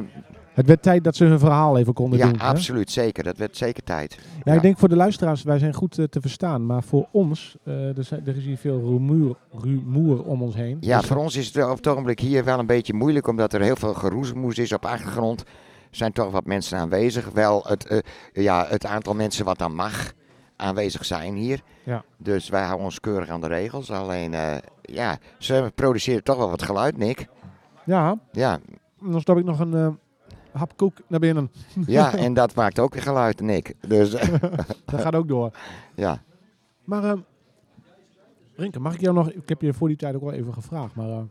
Het werd tijd dat ze hun verhaal even konden ja, doen. hè? absoluut, zeker. Dat werd zeker tijd. Ja, Ja. ik denk voor de luisteraars, wij zijn goed eh, te verstaan. Maar voor ons, eh, er, zijn, er is hier veel rumoer, rumoer om ons heen. Ja, Dus, voor ons is het wel op het ogenblik hier wel een beetje moeilijk, omdat er heel veel geroezemoes is op achtergrond. Er zijn toch wat mensen aanwezig. Wel het, eh, ja, het aantal mensen wat dan mag aanwezig zijn hier. Ja. Dus wij houden ons keurig aan de regels. Alleen, eh, ja, ze produceren toch wel wat geluid, Nick. ja, Ja, dan stop ik nog een eh, hap koek naar binnen. ja [LAUGHS] en dat maakt ook weer geluid, Nick. Dus, [LAUGHS] Dat gaat ook door. [LAUGHS] ja. Maar eh Rinke, mag ik jou nog... Ik heb je voor die tijd ook wel even gevraagd, maar...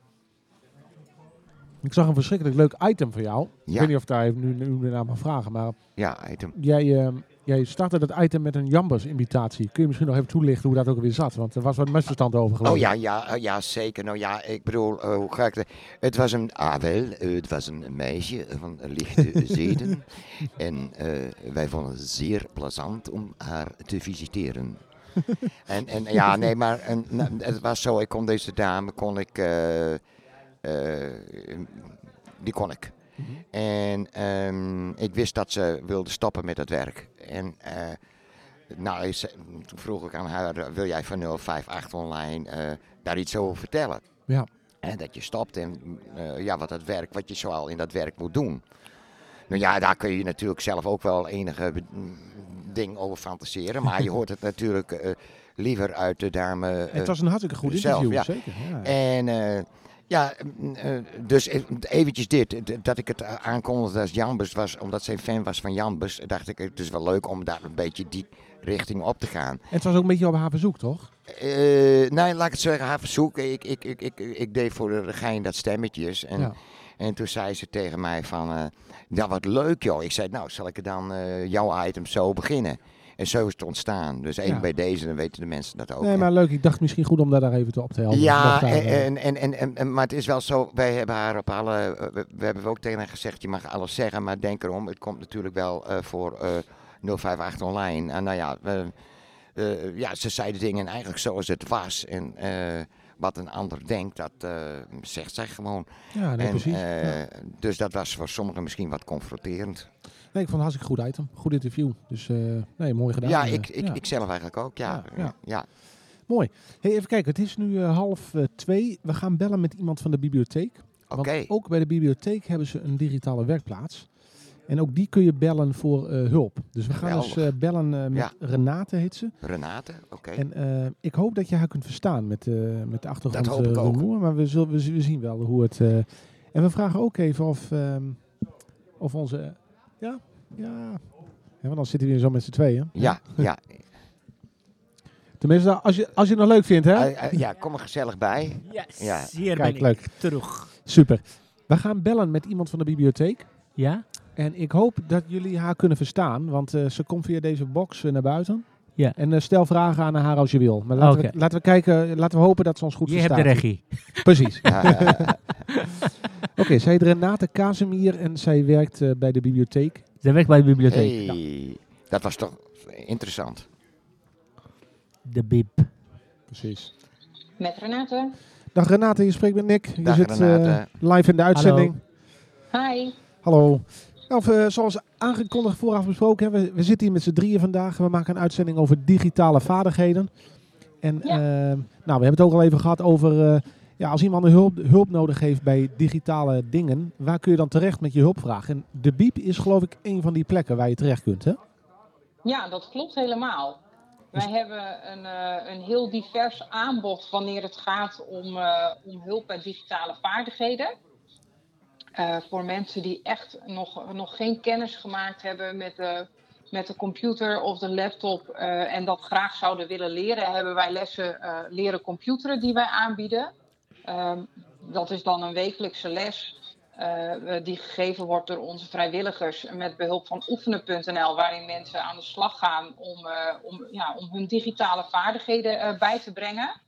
ik zag een verschrikkelijk leuk item van jou. Ik Ja. weet niet of daar even nu, nu naar mag vragen, maar Ja, item. jij, jij startte dat item met een Jambers-imitatie. Kun je misschien nog even toelichten hoe dat ook weer zat? Want er was wat misverstand over geloof Oh ja, ja, eh, ja, zeker. Nou ja, ik bedoel, eh, hoe ga ik het... Het was een, ah wel, eh, het was een meisje van lichte [LAUGHS] zeden. en wij vonden het zeer plezant om haar te visiteren. [LAUGHS] en, en ja, nee, maar en, nou, het was zo, ik kon deze dame, kon ik, die kon ik. En ehm, ik wist dat ze wilde stoppen met het werk. En eh, nou, zei- toen vroeg ik aan haar, eh, wil jij van 058 online eh, daar iets over vertellen? Ja. En dat je stopt en eh, ja, wat dat werk, wat je zoal in dat werk moet doen. Nou ja, daar kun je natuurlijk zelf ook wel enige be- ding over fantaseren. Maar je [LAUGHS] hoort het natuurlijk eh, liever uit de dame het was een hartstikke goed zelf, interview, ja. zeker. Ja. En eh, ja, mm, eh, dus eventjes dit. Dat ik het aankondigde als Jambus was, omdat zij fan was van Jambus, dacht ik het is wel leuk om daar een beetje die richting op te gaan. En het was ook een beetje op haar verzoek, toch? Eh, nee, laat ik het zeggen, haar verzoek. Ik, ik, ik, ik, ik deed voor de gein dat stemmetjes. En, Ja. en toen zei ze tegen mij van, eh ja wat leuk joh. Ik zei, nou zal ik er dan eh, jouw item zo beginnen. En zo is het ontstaan. Dus even Ja. bij deze, dan weten de mensen dat ook. nee, maar leuk. Ik dacht misschien goed om daar daar even te op te helpen. Ja, daar, en, eh, en, en, en, en- maar het is wel zo, wij hebben haar op alle, eh, we, we hebben ook tegen haar gezegd, je mag alles zeggen, maar denk erom, het komt natuurlijk wel eh, voor eh 058 online. En nou ja, we- ja, ze zei de dingen eigenlijk zoals het was. En wat een ander denkt, dat zegt zij gewoon. ja, nee, en, precies. Ja. Dus dat was voor sommigen misschien wat confronterend. Nee, ik vond het hartstikke goed item. Goed interview. Dus eh, nee, mooi gedaan. Ja, Eh, ik, ik, ja. ik zelf eigenlijk ook, ja. Ja. Mooi. Hey, even kijken, het is nu eh, half twee. We gaan bellen met iemand van de bibliotheek. Oké, ook bij de bibliotheek hebben ze een digitale werkplaats. En ook die kun je bellen voor hulp. Dus we gaan dus eh, bellen met Ja. Renate, heet ze. Renate, oké. En ik hoop dat je haar kunt verstaan met, met de achtergrond Dat hoop ik ook. Maar we, zullen, we, zien wel hoe het... en we vragen ook even of, ehm, of onze... Ja, ja. ja, want dan zitten we hier zo met z'n tweeën. Ja, ja. Tenminste, als je, als je het nog leuk vindt, hè? Eh, eh, ja, kom er gezellig bij. Yes, Ja. hier Kijk, ben leuk. ik terug. Super. We gaan bellen met iemand van de bibliotheek. Ja? En ik hoop dat jullie haar kunnen verstaan, want eh, ze komt via deze box naar buiten. Ja. En stel vragen aan haar als je wil. Maar laten, we, laten we kijken, laten we hopen dat ze ons goed Je hebt verstaat. de regie. Precies. [LAUGHS] [LAUGHS] Oké, zij heet Renate Casimir en zij werkt eh, bij de bibliotheek. Ze werkt bij de bibliotheek. hey, dat was toch interessant. De bib. Precies. Met Renate. Dag Renate, je spreekt met Nick. Je Dag zit eh, live in de uitzending. Hi. Hallo. Nou, eh, zoals aangekondigd vooraf besproken, hè, we, we zitten hier met z'n drieën vandaag. We maken een uitzending over digitale vaardigheden. En Ja. nou, we hebben het ook al even gehad over, eh, ja, als iemand een hulp, hulp nodig heeft bij digitale dingen, waar kun je dan terecht met je hulpvraag? En de BIEB is geloof ik een van die plekken waar je terecht kunt, hè? Ja, dat klopt helemaal. Wij hebben een, eh, een heel divers aanbod wanneer het gaat om, eh, om hulp bij digitale vaardigheden. Eh, voor mensen die echt nog, nog geen kennis gemaakt hebben met de, met de computer of de laptop en dat graag zouden willen leren, hebben wij lessen leren computeren die wij aanbieden. Ehm, dat is dan een wekelijkse les eh, die gegeven wordt door onze vrijwilligers met behulp van oefenen.nl, waarin mensen aan de slag gaan om, eh, om, ja, om hun digitale vaardigheden eh, bij te brengen.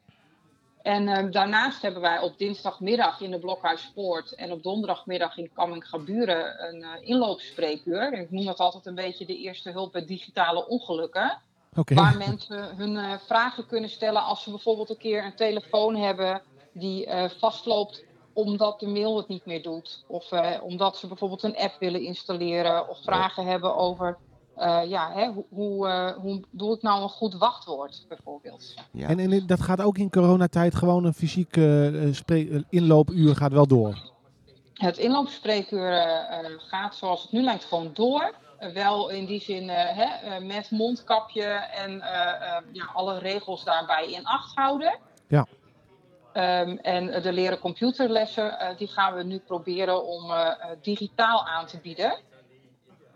En eh, daarnaast hebben wij op dinsdagmiddag in de Blokhuispoort en op donderdagmiddag in Kamming-Gaburen een inloopspreekuur. Ik noem dat altijd een beetje de eerste hulp bij digitale ongelukken. Waar mensen hun vragen kunnen stellen als ze bijvoorbeeld een keer een telefoon hebben die eh, vastloopt omdat de mail het niet meer doet. Of eh, omdat ze bijvoorbeeld een app willen installeren of vragen hebben over eh, ja, hè, hoe, hoe, eh, hoe doe ik nou een goed wachtwoord bijvoorbeeld. Ja. En, en dat gaat ook in coronatijd gewoon een fysiek eh, inloopuur gaat wel door. Het inloopspreekuur eh, eh, gaat zoals het nu lijkt gewoon door. Wel in die zin eh, hè, met mondkapje en eh, eh, ja, alle regels daarbij in acht houden. Ja. Ehm, en eh, de leren computerlessen, eh, die gaan we nu proberen om eh, digitaal aan te bieden.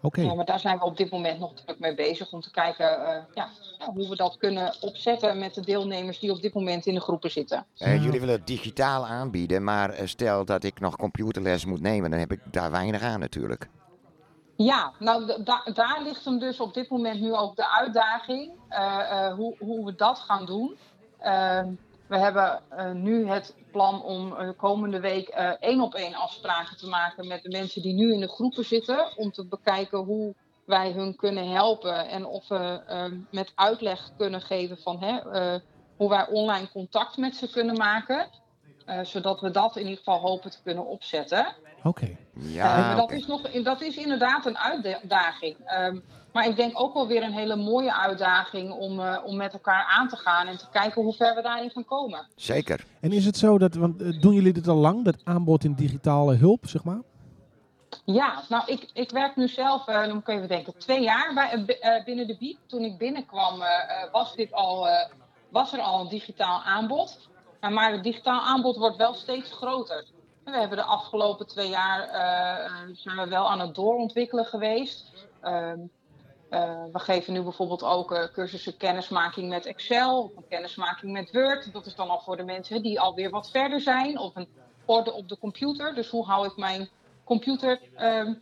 Oké. Ja, maar daar zijn we op dit moment nog druk mee bezig om te kijken eh, ja, hoe we dat kunnen opzetten met de deelnemers die op dit moment in de groepen zitten. Jullie willen het digitaal aanbieden, maar stel dat ik nog computerles moet nemen, dan heb ik daar weinig aan natuurlijk. Ja, nou da- daar ligt hem dus op dit moment nu ook de uitdaging, eh, eh, hoe, hoe we dat gaan doen. Ehm, we hebben eh, nu het plan om eh, komende week eh, één op één afspraken te maken met de mensen die nu in de groepen zitten, om te bekijken hoe wij hun kunnen helpen en of we eh, met uitleg kunnen geven van hè, eh, hoe wij online contact met ze kunnen maken. Eh, zodat we dat in ieder geval hopen te kunnen opzetten. Oké. Ja, dat, is nog, dat is inderdaad een uitdaging. Ehm, maar ik denk ook wel weer een hele mooie uitdaging om, eh, om met elkaar aan te gaan en te kijken hoe ver we daarin gaan komen. Zeker. En is het zo dat, want eh, doen jullie dit al lang, dat aanbod in digitale hulp, zeg maar? Ja, nou ik, ik werk nu zelf, eh, dan moet ik even denken, twee jaar bij, bi- binnen de BIEB. Toen ik binnenkwam eh, eh, was dit al eh, was er al een digitaal aanbod. Maar het digitaal aanbod wordt wel steeds groter. We hebben de afgelopen twee jaar zijn we wel aan het doorontwikkelen geweest. Ehm, we geven nu bijvoorbeeld ook cursussen kennismaking met Excel, of kennismaking met Word. Dat is dan al voor de mensen die alweer wat verder zijn, of een orde op de computer. Dus hoe hou ik mijn computer ehm,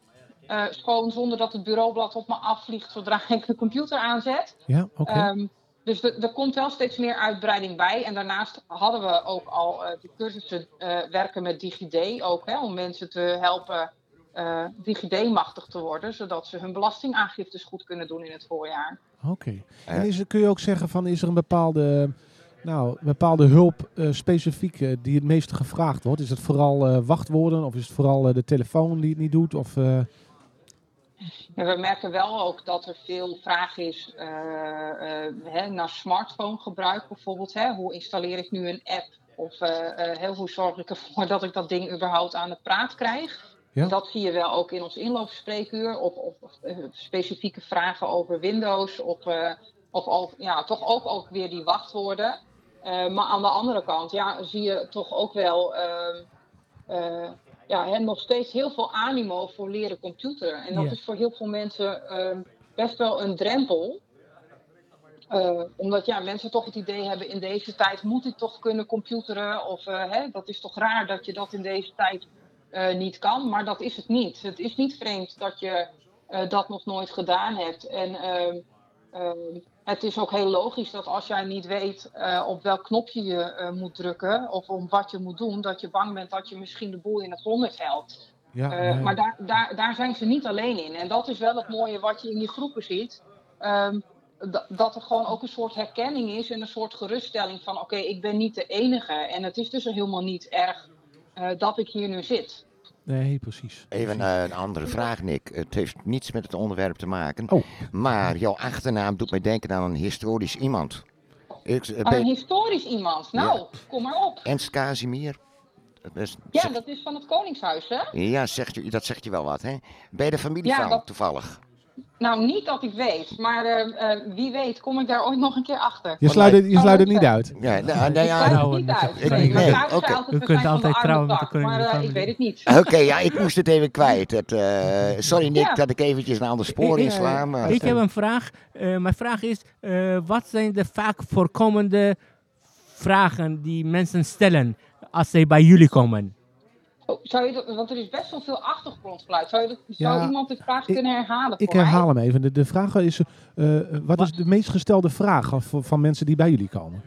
uh, schoon zonder dat het bureaublad op me afvliegt zodra [LAUGHS] ik de computer aanzet. Ja, oké. Ehm, dus er komt wel steeds meer uitbreiding bij. En daarnaast hadden we ook al de cursussen werken met DigiD ook, hè, om mensen te helpen DigiD-machtig te worden, zodat ze hun belastingaangiftes goed kunnen doen in het voorjaar. Oké. En is, kun je ook zeggen van, is er een bepaalde, nou, bepaalde hulp specifiek die het meeste gevraagd wordt? Is het vooral wachtwoorden of is het vooral de telefoon die het niet doet? Of, we merken wel ook dat er veel vraag is uh, uh, naar smartphonegebruik bijvoorbeeld. Hè? Hoe installeer ik nu een app? Of uh, hoe zorg ik ervoor [LAUGHS] dat ik dat ding überhaupt aan de praat krijg? Ja. Dat zie je wel ook in ons inloopspreekuur. Of, of, of specifieke vragen over Windows. Of, of, ja, toch ook, ook weer die wachtwoorden. maar aan de andere kant ja, zie je toch ook wel ehm, ja, hè, nog steeds heel veel animo voor leren computeren. En dat is voor heel veel mensen ehm, best wel een drempel. Uh, omdat ja, mensen toch het idee hebben, in deze tijd moet ik toch kunnen computeren. Of uh, hè, dat is toch raar dat je dat in deze tijd uh, niet kan. Maar dat is het niet. Het is niet vreemd dat je dat nog nooit gedaan hebt. En ehm, ehm, het is ook heel logisch dat als jij niet weet uh, op welk knopje je moet drukken of om wat je moet doen, dat je bang bent dat je misschien de boel in het honderd helpt. Ja, ja. Maar daar, daar, daar zijn ze niet alleen in. En dat is wel het mooie wat je in die groepen ziet. Um, dat er gewoon ook een soort herkenning is en een soort geruststelling van oké, okay, ik ben niet de enige. En het is dus helemaal niet erg dat ik hier nu zit. Nee, precies. Even. Uh, een andere vraag, Nick. Het heeft niets met het onderwerp te maken. Oh. Maar jouw achternaam doet mij denken aan een historisch iemand. Ik, uh, ben... Een historisch iemand? Nou, ja. kom maar op. Ernst Casimir. Dat is, ja, zeg... dat is van het Koningshuis, hè? Ja, zegt u, dat zegt je wel wat, hè? Je de familie ja, van, dat... toevallig? Nou, niet dat ik weet, maar uh, uh, wie weet kom ik daar ooit nog een keer achter. Je sluit het, je sluit het niet uit. Ja, nou, nee, ja, ik sluit het niet uit. Ik, nee, nee, nee. Okay. U kunt altijd trouwen met de koning Maar uh, ik weet het niet. Oké, okay, ja, ik moest het even kwijt. Het, sorry Nick ja. dat ik eventjes een ander spoor ik, insla. Maar... Ik heb een vraag. mijn vraag is, wat zijn de vaak voorkomende vragen die mensen stellen als zij bij jullie komen? Oh, zou je dat, want er is best wel veel achtergrondgeluid. Zou, je dat, zou Ja, iemand de vraag ik- kunnen herhalen? Ik herhaal mij? hem even. De, de vraag is, eh, wat, is de meest gestelde vraag van, van mensen die bij jullie komen?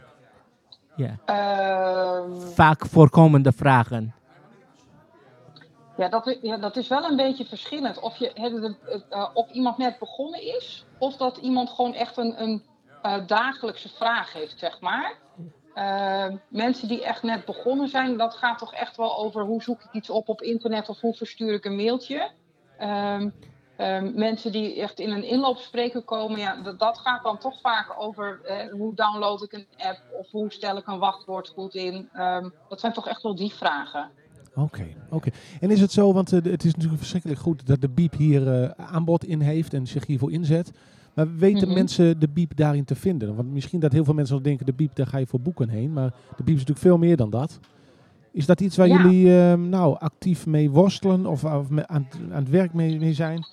Ja. Ehm, Vaak voorkomende vragen. ja, dat, ja, dat is wel een beetje verschillend. Of, je, hè, de- de- eh, of iemand net begonnen is, of dat iemand gewoon echt een, een eh, dagelijkse vraag heeft, zeg maar. Ehm, mensen die echt net begonnen zijn, dat gaat toch echt wel over hoe zoek ik iets op op internet of hoe verstuur ik een mailtje. Ehm, ehm, mensen die echt in een inloopspreker komen, ja, dat, dat gaat dan toch vaak over eh, hoe download ik een app of hoe stel ik een wachtwoord goed in. Ehm, dat zijn toch echt wel die vragen. Oké, oké. En is het zo, want eh, het is natuurlijk verschrikkelijk goed dat de Biep hier eh, aanbod in heeft en zich hiervoor inzet. Maar weten Mhm. mensen de Biep daarin te vinden? Want misschien dat heel veel mensen wel denken, de Biep, daar ga je voor boeken heen. Maar de Biep is natuurlijk veel meer dan dat. Is dat iets waar Ja. jullie eh, nou, actief mee worstelen of, of aan, het- aan het werk mee, mee zijn?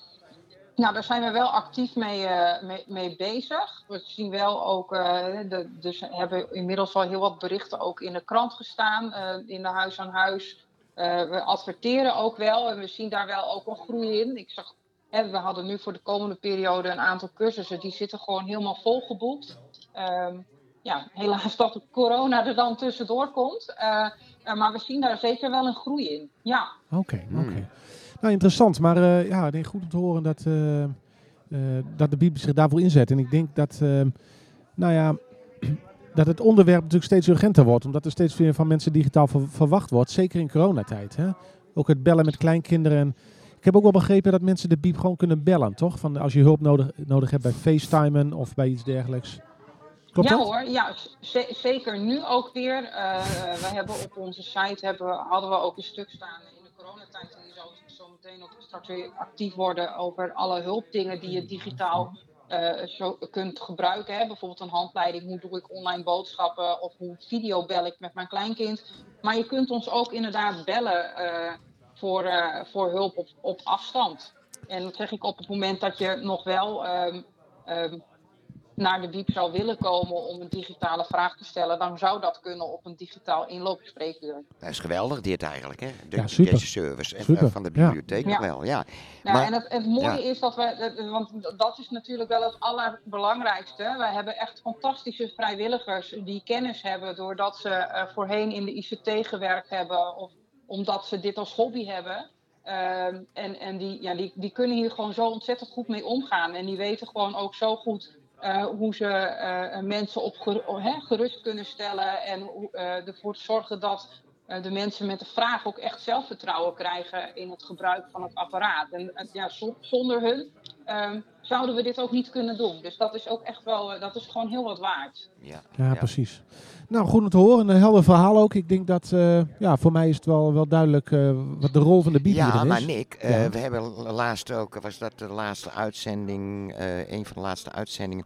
Nou, daar zijn we wel actief mee, eh, mee, mee bezig. We zien wel ook, de, dus hebben inmiddels al heel wat berichten ook in de krant gestaan, eh, in de huis aan huis. We adverteren ook wel en we zien daar wel ook een groei in. Ik zag, hè, we hadden nu voor de komende periode een aantal cursussen, die zitten gewoon helemaal volgeboekt. Ehm ja, helaas dat de corona er dan tussendoor komt. Eh, eh, maar we zien daar zeker wel een groei in. Ja. Oké, Hmm. oké. Nou, interessant. Maar eh, ja, nee, goed om te horen dat, eh, eh, dat de Biep zich daarvoor inzet. En ik denk dat, eh, nou ja, [CLEARS THROAT] dat het onderwerp natuurlijk steeds urgenter wordt. Omdat er steeds meer van mensen digitaal ver- verwacht wordt. Zeker in coronatijd. Hè? Ook het bellen met kleinkinderen. Ik heb ook wel begrepen dat mensen de Biep gewoon kunnen bellen, toch? Van als je hulp nodig, nodig hebt bij FaceTimen of bij iets dergelijks. Klopt ja dat? hoor, ja, zeker nu ook weer. Eh, we hebben op onze site hebben, hadden we ook een stuk staan in de coronatijd. En die zal zo meteen ook straks weer actief worden over alle hulpdingen die je digitaal eh, zo kunt gebruiken. Hè? Bijvoorbeeld een handleiding, hoe doe ik online boodschappen of hoe video bel ik met mijn kleinkind. Maar je kunt ons ook inderdaad bellen eh, voor, eh, voor hulp op, op afstand. En dat zeg ik op het moment dat je nog wel ehm, ehm, naar de diep zou willen komen om een digitale vraag te stellen, dan zou dat kunnen op een digitaal inloopspreekuur. Dat is geweldig dit eigenlijk, hè? De, Ja, super. Deze service en, Super, eh, van de bibliotheek Ja. wel, ja. Nou, Maar- en het, het mooie ja. is dat we, want dat is natuurlijk wel het allerbelangrijkste. Wij hebben echt fantastische vrijwilligers die kennis hebben doordat ze eh, voorheen in de ICT gewerkt hebben of omdat ze dit als hobby hebben. Ehm, en en die, ja, die, die kunnen hier gewoon zo ontzettend goed mee omgaan. En die weten gewoon ook zo goed eh, hoe ze eh, mensen op oh, gerust kunnen stellen. En eh, ervoor zorgen dat de mensen met de vraag ook echt zelfvertrouwen krijgen in het gebruik van het apparaat. En ja, zo- zonder hun ehm, zouden we dit ook niet kunnen doen. Dus dat is ook echt wel, eh, dat is gewoon heel wat waard. ja. Ja, Ja. precies. Nou, goed om te horen. Een helder verhaal ook. Ik denk dat, eh, ja, voor mij is het wel, wel duidelijk eh, wat de rol van de Bibel Ja, hierin maar is. Nick, eh, Ja. we hebben laatst ook, was dat de laatste uitzending, eh, een van de laatste uitzendingen,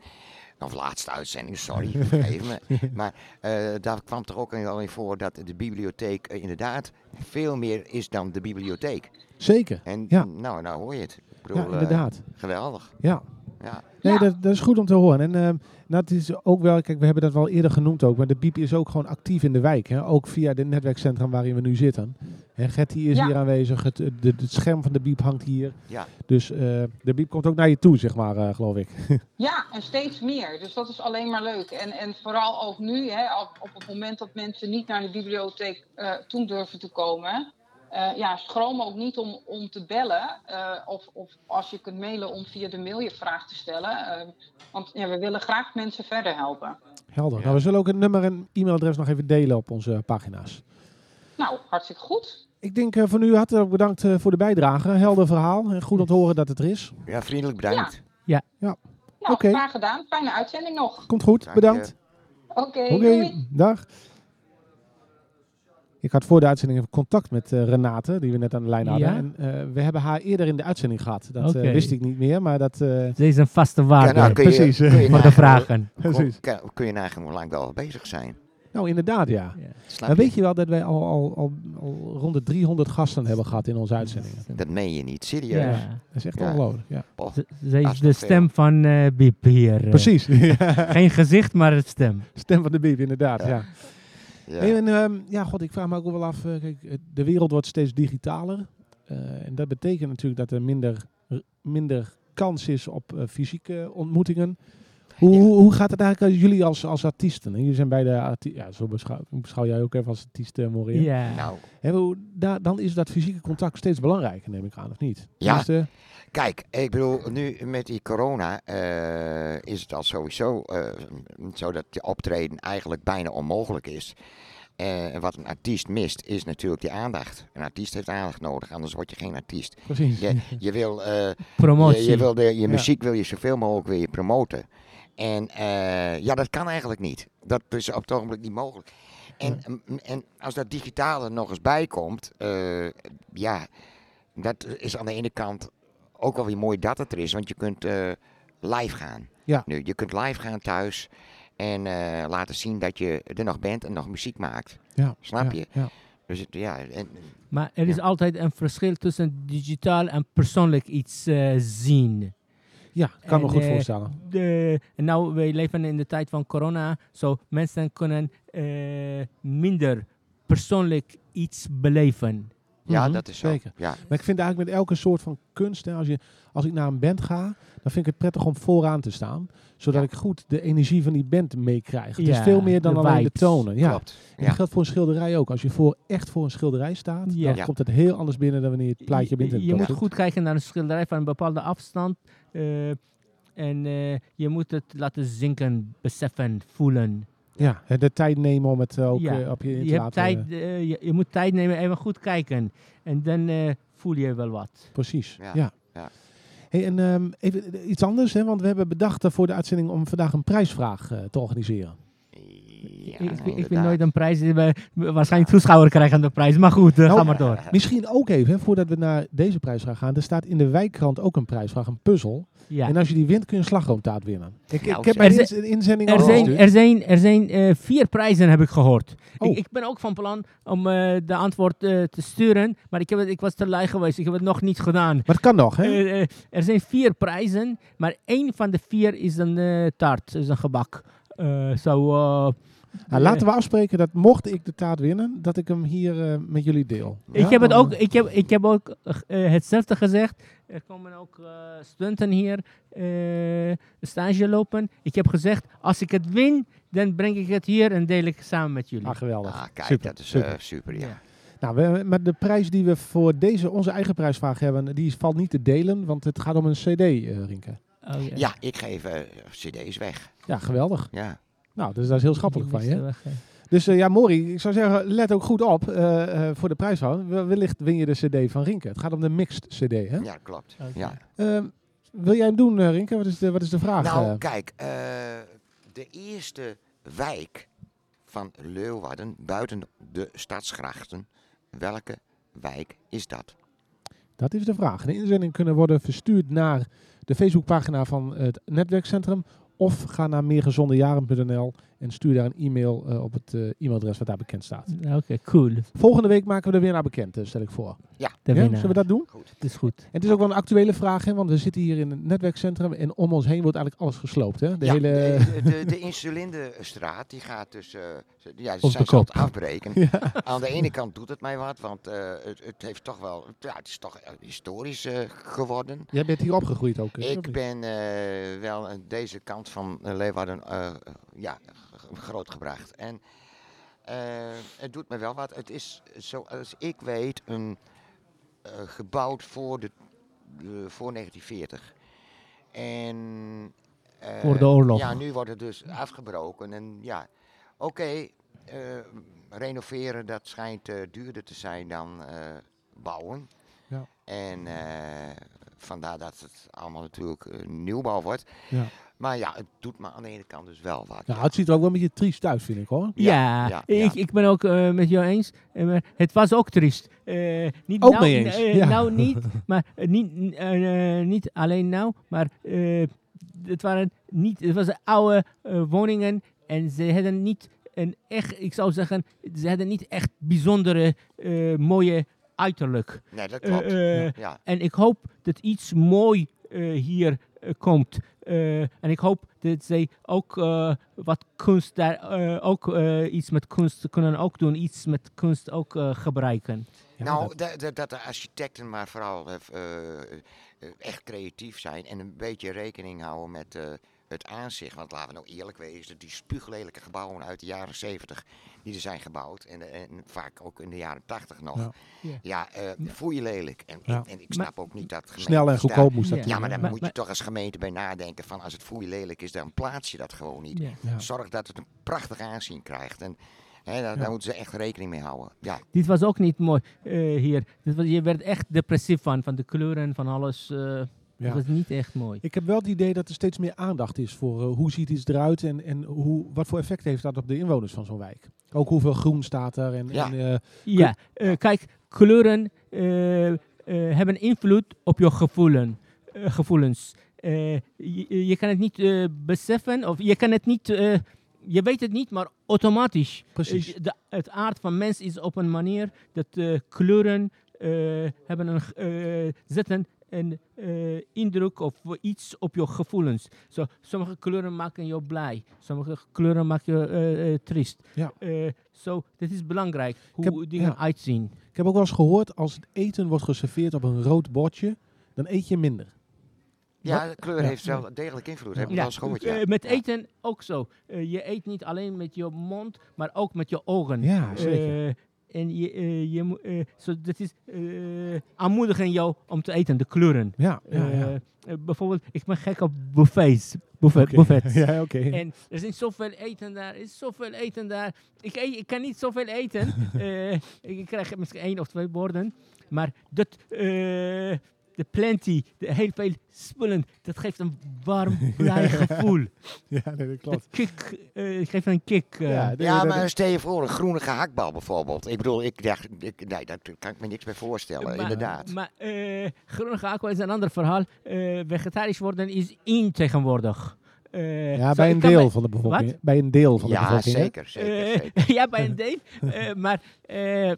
of laatste uitzending, sorry, vergeef [LAUGHS] me. Maar eh, daar kwam toch ook al in voor dat de bibliotheek inderdaad veel meer is dan de bibliotheek. Zeker. En Ja. nou, nou hoor je het. Ja, bedoel, eh, inderdaad. geweldig. Ja. Ja. Nee, Ja. dat, dat is goed om te horen. En ehm, dat is ook wel, kijk, we hebben dat wel eerder genoemd ook, maar de BIEB is ook gewoon actief in de wijk. Hè? Ook via de netwerkcentrum waarin we nu zitten. Hè, Getty is Ja. hier aanwezig, het, het, het scherm van de BIEB hangt hier. Ja. Dus eh, de BIEB komt ook naar je toe, zeg maar, eh, geloof ik. [LAUGHS] Ja, en steeds meer. Dus dat is alleen maar leuk. En, en vooral ook nu, hè, op, op het moment dat mensen niet naar de bibliotheek eh, toe durven te komen. Eh, ja, schroom ook niet om, om te bellen. eh, of, of als je kunt mailen om via de mail je vraag te stellen. eh, want ja, we willen graag mensen verder helpen. Helder. Ja. Nou, we zullen ook het nummer en e-mailadres nog even delen op onze pagina's. Nou, hartstikke goed. Ik denk eh, voor nu hartelijk bedankt eh, voor de bijdrage. Helder verhaal. En goed om te horen dat het er is. ja, vriendelijk bedankt. Nou, Oké. graag gedaan. Fijne uitzending nog. Komt goed. Dank. Bedankt. Oké, doei. dag. Ik had voor de uitzending even contact met eh, Renate, die we net aan de lijn hadden. Ja? En eh, we hebben haar eerder in de uitzending gehad. Dat eh, wist ik niet meer, maar dat... eh, Ze is een vaste waarde Ja, nou, kun je, precies. Kun je voor de vragen. precies. Kun, je nagaan hoe lang we al bezig zijn. Nou, inderdaad, ja. Ja. Maar weet je wel dat wij al, al, al, al rond de 300 gasten hebben gehad in onze uitzendingen? Dat meen je niet, serieus. Ja. Dat is echt Ja. ongelooflijk, ja. Is de stem van eh Biep hier. Precies. [LAUGHS] Geen gezicht, maar het stem. Stem van de Bieb, inderdaad, Ja. Ja. en, ehm, ja, god, ik vraag me ook wel af. eh, kijk, de wereld wordt steeds digitaler. Eh, en dat betekent natuurlijk dat er minder, minder kans is op eh, fysieke ontmoetingen. Hoe, Ja. hoe, hoe gaat het eigenlijk als jullie als, als artiesten? Jullie zijn bij de arti- ja, zo beschouw, beschouw jij ook even als artiest, uh, Moria. Ja. Nou, Hè, hoe- da- dan is dat fysieke contact steeds belangrijker, neem ik aan, of niet? Ja. Kijk, ik bedoel, nu met die corona eh, is het al sowieso eh, zo dat je optreden eigenlijk bijna onmogelijk is. Eh, En wat een artiest mist, is natuurlijk die aandacht. Een artiest heeft aandacht nodig, anders word je geen artiest. precies. Je, je wil, [LAUGHS] Promotie. je, je, wil de, je Ja. muziek wil je zoveel mogelijk wil je promoten. En ja, dat kan eigenlijk niet. Dat is op het ogenblik niet mogelijk. En, en als dat digitale nog eens bij komt, eh, ja, dat is aan de ene kant ook wel weer mooi dat het er is, want je kunt eh, live gaan. Ja. Nu, je kunt live gaan thuis en eh, laten zien dat je er nog bent en nog muziek maakt. Ja, Snap ja, je? Ja. Dus het- ja, en, Maar er is Ja. altijd een verschil tussen digitaal en persoonlijk iets eh, zien. ja, kan me goed voorstellen. De, en nou, wij leven in de tijd van corona, zo mensen kunnen eh, minder persoonlijk iets beleven. Ja, Mhm, dat is zo. zeker. Ja, Maar ik vind eigenlijk met elke soort van kunst, hè, als, je, als ik naar een band ga, dan vind ik het prettig om vooraan te staan. Zodat Ja. ik goed de energie van die band meekrijg. Het Ja, is veel meer dan de alleen de tonen. Ja. klopt. En dat geldt voor een schilderij ook. Als je voor, echt voor een schilderij staat, Ja. dan Ja. komt het heel anders binnen dan wanneer je het plaatje je, bent. je moet goed kijken naar een schilderij van een bepaalde afstand. eh, en eh, je moet het laten zinken, beseffen, voelen. Ja, hè, de tijd nemen om het eh, ook Ja. eh, op je in te Je, hebt laten. tijd, eh, je, je moet tijd nemen, even goed kijken. En dan eh, voel je wel wat. Precies, ja. Ja, ja. Hey, en ehm, even eh, iets anders, hè, want we hebben bedacht eh, voor de uitzending om vandaag een prijsvraag eh, te organiseren. Ik, ik, ik vind nooit een prijs. eh, Waarschijnlijk toeschouwer krijgen de prijs. Maar goed, eh, Nou, ga maar door. Misschien ook even, hè, voordat we naar deze prijsvraag gaan. Er staat in de wijkkrant ook een prijsvraag, een puzzel. Ja. En als je die wint, kun je een slagroomtaart winnen. Ik, Nou, ik heb zeg. mijn Er ins- inzending Er al zijn, gestuurd. er zijn, er zijn eh, vier prijzen, heb ik gehoord. Oh. Ik, ik ben ook van plan om eh, de antwoord eh, te sturen, maar ik, heb het, ik was te lui geweest. Ik heb het nog niet gedaan. Maar het kan nog, hè? Eh, eh, er zijn vier prijzen, maar één van de vier is een eh, taart, is een gebak. Eh, eh, Nou, laten we afspreken dat mocht ik de taart winnen, dat ik hem hier eh, met jullie deel. Ik Ja? heb het ook, ik heb, ik heb ook eh, hetzelfde gezegd. Er komen ook eh, studenten hier eh, stage lopen. Ik heb gezegd, als ik het win, dan breng ik het hier en deel ik samen met jullie. Ah, geweldig. Ah, kijk, Super, dat is super. super, ja. Nou, we, maar de prijs die we voor deze, onze eigen prijsvraag hebben, die valt niet te delen, want het gaat om een cd, eh Rinke. Oh, ja. Ja, ik geef eh, cd's weg. Ja, geweldig. Ja. Nou, dus dat is heel schappelijk van je. weg. Dus eh, ja, Mori, ik zou zeggen, let ook goed op eh, eh, voor de. We- Wellicht win je de cd van Rinke. Het gaat om de mixed cd, hè? ja, klopt. Ja. Ehm, wil jij hem doen, Rinke? Wat is de, wat is de vraag? Nou, kijk, eh, de eerste wijk van Leeuwarden buiten de stadsgrachten, welke wijk is dat? Dat is de vraag. De inzending kunnen worden verstuurd naar de Facebookpagina van het netwerkcentrum. Of ga naar meergezondejaren.nl en stuur daar een e-mail eh, op het eh, e-mailadres wat daar bekend staat. Oké, cool. Volgende week maken we de winnaar bekend, eh, stel ik voor. De Ja, zullen we dat doen? Goed. Dat is goed. En het is ook wel een actuele vraag, hè, want we zitten hier in het netwerkcentrum en om ons heen wordt eigenlijk alles gesloopt. Hè? De ja, hele... de, de, de Insulindestraat, die gaat dus, eh, ja, ze zijn het afbreken. [LAUGHS] Ja. Aan de ene kant doet het mij wat, want eh, het, het heeft toch wel, ja, het is toch historisch geworden. Jij bent hier opgegroeid ook. hè, Ik ben eh, wel aan deze kant van Leeuwarden eh, ja, grootgebracht. En eh, het doet me wel wat. Het is, zoals ik weet, een, eh, gebouwd voor, de, voor 1940. En, eh, Voor de oorlog. Ja, nu wordt het dus afgebroken. En ja, oké, renoveren, dat schijnt duurder te zijn dan bouwen. Ja. En vandaar dat het allemaal natuurlijk nieuwbouw wordt. Ja. Maar ja, het doet me aan de ene kant dus wel wat. Nou, ja. het ziet er ook wel een beetje triest uit, vind ik hoor. Ja, ja, Ik, ja. ik ben ook eh, met jou eens. Eh, het was ook triest. Eh, niet Ook nou, mee eens, eh, ja. Nou [LAUGHS] niet, maar niet, niet alleen nou, maar eh, het waren niet, het waren oude woningen en ze hadden niet een echt, ik zou zeggen, ze hadden niet echt bijzondere eh, mooie uiterlijk. Nee, dat klopt. ja. En ik hoop dat iets mooi eh, hier komt. Eh, en ik hoop dat zij ook eh, wat kunst daar eh, ook eh, iets met kunst kunnen ook doen, iets met kunst ook eh, gebruiken. Ja, nou, dat- dat, dat, de architecten maar vooral eh, eh, eh, echt creatief zijn en een beetje rekening houden met eh, het aanzicht. Want laten we nou eerlijk wezen, die spuuglelijke gebouwen uit de jaren 70 die er zijn gebouwd en, en vaak ook in de jaren 80 nog. Ja. Eh, voel je lelijk. En, Ja. en, en ik snap ook niet dat Snel en goedkoop moest dat Ja, maar dan Maar- moet je toch als gemeente bij nadenken van als het voel lelijk is, dan plaats je dat gewoon niet. Ja. Zorg dat het een prachtig aanzien krijgt. En daar, Ja. daar moeten ze echt rekening mee houden. Ja, Dit was ook niet mooi eh, hier. Dit was, je werd echt depressief van, van de kleuren, van alles. eh Ja. Het was niet echt mooi. Ik heb wel het idee dat er steeds meer aandacht is voor eh, hoe ziet iets eruit en, en hoe, wat voor effect heeft dat op de inwoners van zo'n wijk. Ook hoeveel groen staat er. En, Ja. en, eh, Ja, eh, kijk, kleuren eh, eh, hebben invloed op je gevoelen, gevoelens. Eh, je, je kan het niet eh, beseffen, of je kan het niet, eh, je weet het niet, maar automatisch. Precies. De, het aard van mens is op een manier dat eh, kleuren eh, hebben een, eh, zetten een eh, indruk of iets op je gevoelens. Zo, sommige kleuren maken je blij, sommige kleuren maken je eh, eh, triest. Ja. Eh, Zo, dit is belangrijk, hoe heb- dingen ja. uitzien. ik heb ook wel eens gehoord, als het eten wordt geserveerd op een rood bordje, dan eet je minder. ja de kleur Ja. heeft wel degelijk invloed. Ja. Heb gehoord, eh, met eten ook zo. Eh, je eet niet alleen met je mond, maar ook met je ogen. Ja, zeker. En je, eh, je, moet, zo, dat is eh, aanmoedigen jou om te eten, de kleuren. ja, ja, ja. Bijvoorbeeld, ik ben gek op buffets. Buffet, buffets. [LAUGHS] Ja, oké. En er is zoveel eten daar, er is zoveel eten daar. Ik, ik kan niet zoveel eten. [LAUGHS] Ik krijg misschien één of twee borden. Maar dat, de plenty, de heel veel spullen. Dat geeft een warm, [LAUGHS] blij gevoel. Ja, nee, dat klopt. Het kick, eh, geeft een kick. eh. Ja, maar stel je voor, een groene gehaktbal bijvoorbeeld. Ik bedoel, ik dacht, ik, nee, daar kan ik me niks bij voorstellen, Maar- inderdaad. Maar eh groene gehaktbal is een ander verhaal. Eh, vegetarisch worden is in tegenwoordig. Eh, Ja, bij een deel van de bevolking. Wat? Bij een deel van de ja, bevolking. zeker, zeker, zeker. [LAUGHS] ja, bij een deel. Eh, maar eh,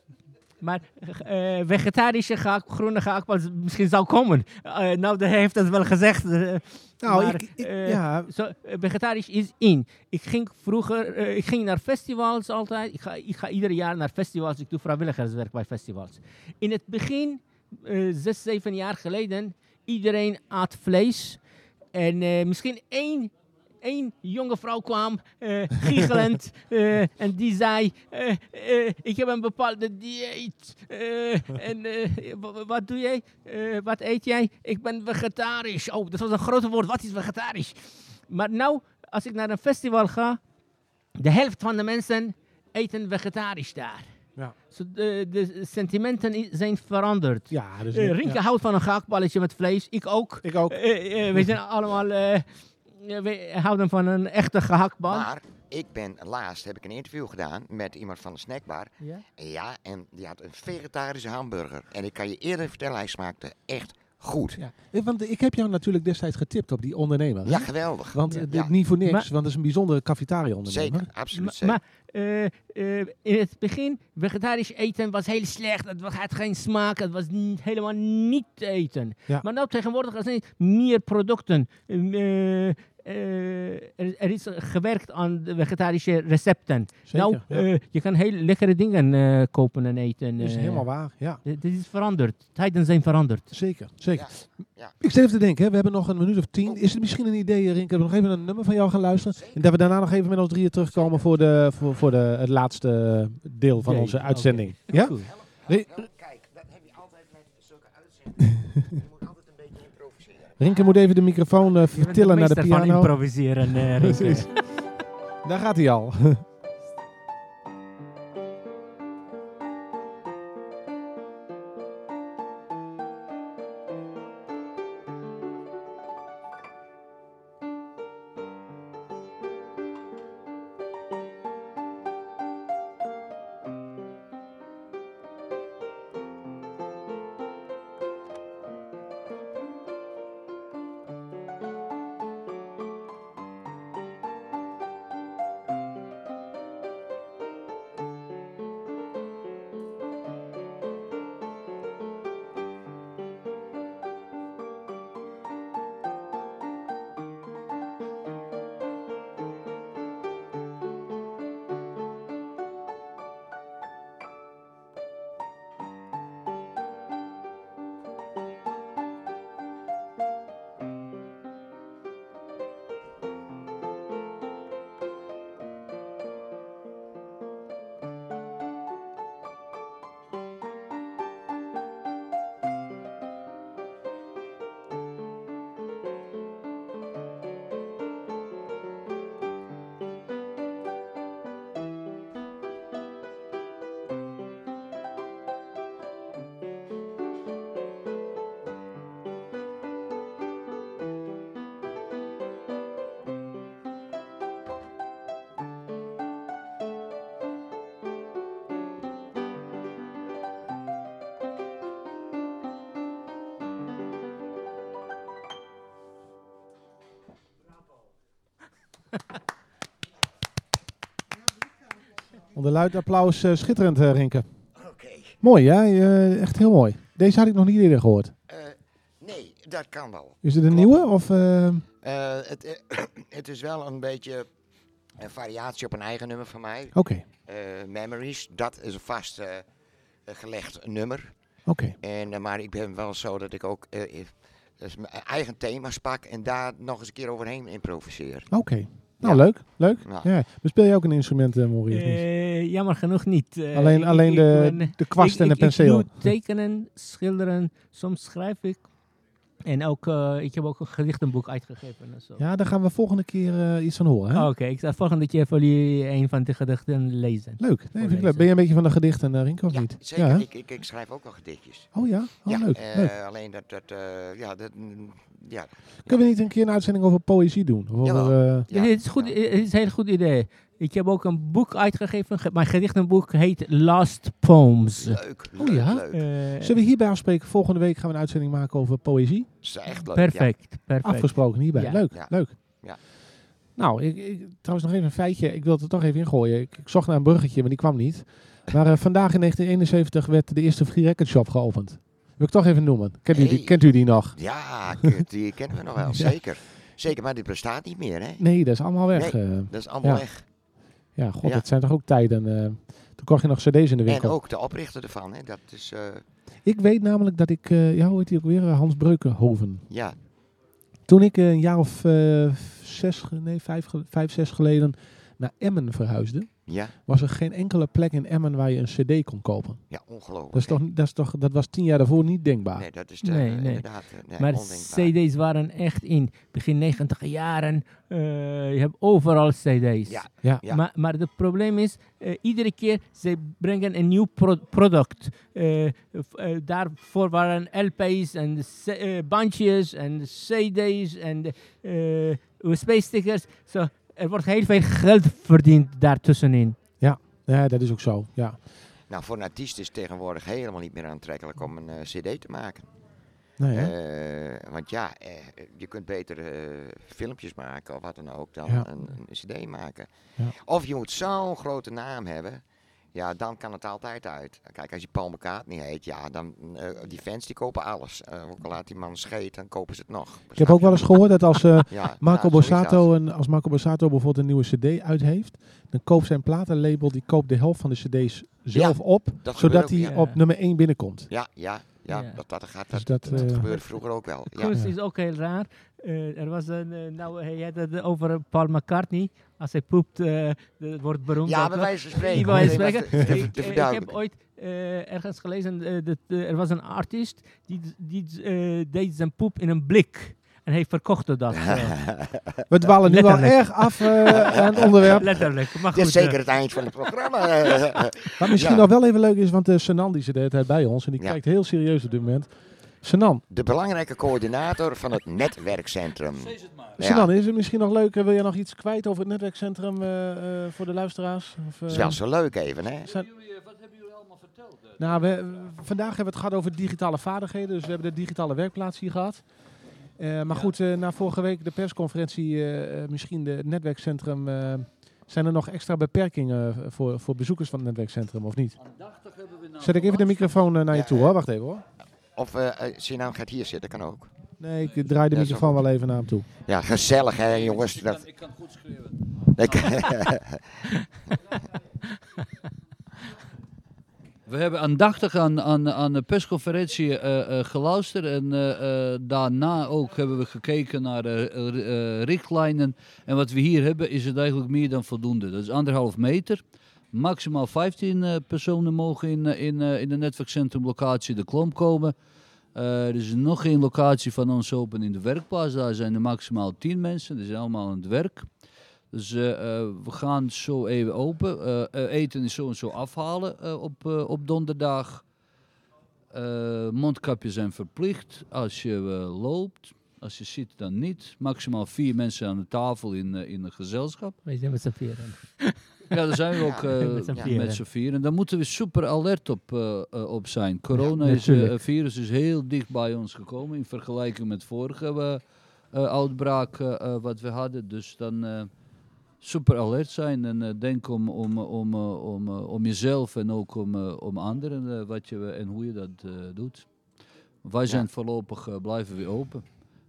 maar eh, vegetarische groene gehaktbal misschien zou komen. Eh, nou, de heeft het wel gezegd. eh, Nou, maar, ik, ik- ja, Zo, vegetarisch is in. Ik ging vroeger, ik ging naar festivals altijd. Ik ga, ik ga ieder jaar naar festivals. Ik doe vrijwilligerswerk bij festivals. In het begin, zes, zeven jaar geleden, iedereen at vlees. En misschien één, één jonge vrouw kwam, eh giechelend, [LAUGHS] eh, en die zei, eh, ik heb een bepaalde dieet. en wa- wat doe jij? Wat eet jij? Ik ben vegetarisch. Oh, dat was een grote woord. Wat is vegetarisch? Maar nou, als ik naar een festival ga, de helft van de mensen eten vegetarisch daar. Ja. Zo de, de sentimenten zijn veranderd. ja, dus ja. Houdt van een gehaktballetje met vlees. Ik ook. Ik ook. We zijn allemaal... houden van een echte gehaktbal. Maar ik ben laatst heb ik een interview gedaan met iemand van de snackbar. Ja? Ja, en die had een vegetarische hamburger. En ik kan je eerder vertellen, hij smaakte echt goed. Ja. Eh, Want ik heb jou natuurlijk destijds getipt op die ondernemer. Ja, geweldig. Want Ja. eh, Ja. dit niet voor niks, Maar- want het is een bijzondere cafetaria-ondernemer. Zeker, absoluut zeker. maar eh, eh, in het begin, vegetarisch eten was heel slecht. Het had geen smaak. Het was helemaal niet te eten. Ja. Maar nu tegenwoordig er zijn meer producten. Eh, eh, er, er is gewerkt aan de vegetarische recepten. Zeker, nou, ja. eh, je kan heel lekkere dingen eh, kopen en eten. dat is helemaal waar. Ja, Dit is veranderd. Tijden zijn veranderd. zeker. zeker. Ja, ja. Ik zit even te denken, hè, we hebben nog een minuut of tien. Is het misschien een idee, Rink, dat we nog even een nummer van jou gaan luisteren? En dat we daarna nog even met ons drieën terugkomen voor, de, voor, voor de, het laatste deel van Nee, onze uitzending. Ja? Kijk, dat heb je altijd met zulke uitzendingen. [LAUGHS] je moet altijd een beetje improviseren. Rinke moet even de microfoon eh, Je bent vertillen naar de meester van piano. improviseren, eh, Rinke. Daar gaat hij al. Onder luid applaus, eh, schitterend Rinke. Oké. Mooi, ja? echt heel mooi. Deze had ik nog niet eerder gehoord. Eh, nee, dat kan wel. Is het een Klopt. nieuwe? Of, het, [CLEARS THROAT] het is wel een beetje een variatie op een eigen nummer van mij. Oké, Memories, dat is een vast gelegd nummer. oké. En, maar ik ben wel zo dat ik ook dus mijn eigen thema's pak en daar nog eens een keer overheen improviseer. Oké. Nou, Ja. leuk. Leuk. Ja. Ja. Bespeel je ook een instrument, eh of niet? Eh, jammer genoeg niet. Eh, alleen alleen ik- de, ik ben- de kwast ik- en de ik- ik penseel. doe tekenen, schilderen, soms schrijf ik. En ook, eh, ik heb ook een gedichtenboek uitgegeven. En zo. Ja, daar gaan we volgende keer eh, iets van horen. Hè? Oké, ik zal volgende keer voor jullie een van de gedichten lezen. Leuk. Nee, vind ik leuk. lezen. Ben je een beetje van de gedichten, uh, Rinko, of Ja, niet? zeker. hè? ik, ik, ik schrijf ook wel gedichtjes. Oh ja? Oh, ja, leuk. eh, leuk. alleen dat, dat eh, ja, dat, mm, ja, Kunnen we niet een keer een uitzending over poëzie doen? Over, eh, ja, het, is goed, ja. het is een heel goed idee. Ik heb ook een boek uitgegeven. Ge- Mijn gedichtenboek heet Last Poems. Leuk, Oh leuk, ja? leuk. Eh, Zullen we hierbij afspreken? Volgende week gaan we een uitzending maken over poëzie. Dat is echt leuk. perfect, perfect. Afgesproken hierbij. Ja. Leuk, Ja. leuk. Ja. Nou, ik, ik, trouwens nog even een feitje. Ik wil het er toch even ingooien. Ik, ik zocht naar een bruggetje, maar die kwam niet. Maar eh, vandaag in 1971 werd de eerste free record shop geopend. Wil ik toch even noemen. Kent, u, die, kent u die nog? Ja, die kennen we nog wel, [LAUGHS] Ja. zeker. Zeker, maar die bestaat niet meer, hè? Nee, dat is allemaal weg. eh. Dat is allemaal Ja. weg. Ja, god, Ja. dat zijn toch ook tijden. eh. toen kocht je nog cd's in de En winkel. ook de oprichter ervan, hè? Dat is, eh, Ik weet namelijk dat ik, eh, ja, hoe heet die ook weer? Hans Breukenhoven. ja, Toen ik een jaar of zes, nee, vijf, vijf, zes geleden naar Emmen verhuisde, ja, was er geen enkele plek in Emmen waar je een cd kon kopen. ja, ongelooflijk. Dat, is toch, dat, is toch, dat was tien jaar daarvoor niet denkbaar. Nee, dat is de, Nee, nee. inderdaad eh, nee, maar. CD's waren echt in begin 90 jaren. eh, je hebt overal CD's. Ja, Ja. ja. Maar, maar het probleem is, eh, iedere keer ze brengen een nieuw pro- product. Eh, eh, daarvoor waren LP's en eh, bandjes en CD's en eh, USB-stickers. Zo, er wordt heel veel geld verdiend daartussenin. Ja, dat is ook zo. Ja. Nou, voor een artiest is het tegenwoordig helemaal niet meer aantrekkelijk om een eh, cd te maken. Nee, hè? Eh, want ja, eh, je kunt beter eh, filmpjes maken of wat dan ook dan Ja. een, een cd maken. Ja. Of je moet zo'n grote naam hebben, ja, dan kan het altijd uit. Kijk, als je Paul McCartney heet, ja, dan eh, die fans die kopen alles. Eh, ook al laat die man scheet, dan kopen ze het nog. ik heb ook wel eens gehoord dat als eh, [LAUGHS] Ja, Marco nou. Borsato, een, als Marco Borsato bijvoorbeeld een nieuwe cd uit heeft, dan koopt zijn platenlabel, die koopt de helft van de cd's zelf op, zodat hij ja. op nummer 1 binnenkomt. Ja, ja, ja, Ja. Dat, dat, gaat, Dus dat, dat, dat eh, gebeurde vroeger ook wel. Ja. Is ook heel raar. Eh, er was een, eh, nou, hij had het over Paul McCartney. Als hij poept, eh wordt beroemd. Ja, bij wijze van spreken. Bij spreken. Ik, heb ooit eh, ergens gelezen, dat er was een artiest die, die eh, deed zijn poep in een blik. En hij verkochte dat. eh, [LAUGHS] We dwalen nu wel erg af eh, aan het onderwerp. letterlijk. Maar Dit goed, is eh, zeker het eind van het programma. eh. [LAUGHS] Wat misschien Ja. nog wel even leuk is, want uh, Senan die zit de hele tijd bij ons en die Ja. kijkt heel serieus op dit moment. Senan, de belangrijke coördinator van het netwerkcentrum. Ja. Senan, is het misschien nog leuk? eh, Wil je nog iets kwijt over het netwerkcentrum eh, eh, voor de luisteraars? Of, eh, Dat is wel zo leuk even, hè? zijn- Wat hebben jullie allemaal verteld? Nou, we, vandaag hebben we het gehad over digitale vaardigheden. Dus we hebben de digitale werkplaats hier gehad. Eh, maar goed, eh, na vorige week de persconferentie, eh, eh, misschien de, het netwerkcentrum. eh, zijn er nog extra beperkingen voor, voor bezoekers van het netwerkcentrum of niet? Aandachtig hebben we nou Zet ik even de microfoon naar je toe hoor. Wacht even hoor. Of eh eh, Sinan gaat hier zitten, kan ook. Nee, ik draai de Ja, microfoon wel even naar hem toe. Ja, gezellig hè jongens. Ik Dat, kan, ik kan goed schreeuwen. [LAUGHS] [LAUGHS] [LAUGHS] We hebben aandachtig aan, aan, aan de persconferentie eh, eh, geluisterd en eh, daarna ook hebben we gekeken naar richtlijnen. En wat we hier hebben is het eigenlijk meer dan voldoende. Dat is anderhalf meter. Maximaal 15 eh, personen mogen in, in, in de netwerkcentrum locatie de klomp komen. Er is nog geen locatie van ons open in de werkplaats. Daar zijn er maximaal 10 mensen. Die zijn allemaal aan het werk. Dus we gaan zo even open. Eh, eh, eten is zo en zo afhalen eh, op, op donderdag. Eh, mondkapjes zijn verplicht als je loopt. Als je zit, dan niet. Maximaal vier mensen aan de tafel in, in een gezelschap. Wij zijn met z'n vieren. [LAUGHS] Ja, daar zijn we ook Ja, eh, met z'n vieren. En daar moeten we super alert op, op zijn. Corona Ja, is, virus is heel dicht bij ons gekomen in vergelijking met vorige eh, eh, uitbraak wat we hadden. Dus dan eh, super alert zijn en eh, denk om, om, om, eh, om, eh, om jezelf en ook om, om anderen wat je, en hoe je dat eh, doet. Wij zijn voorlopig eh, blijven weer open.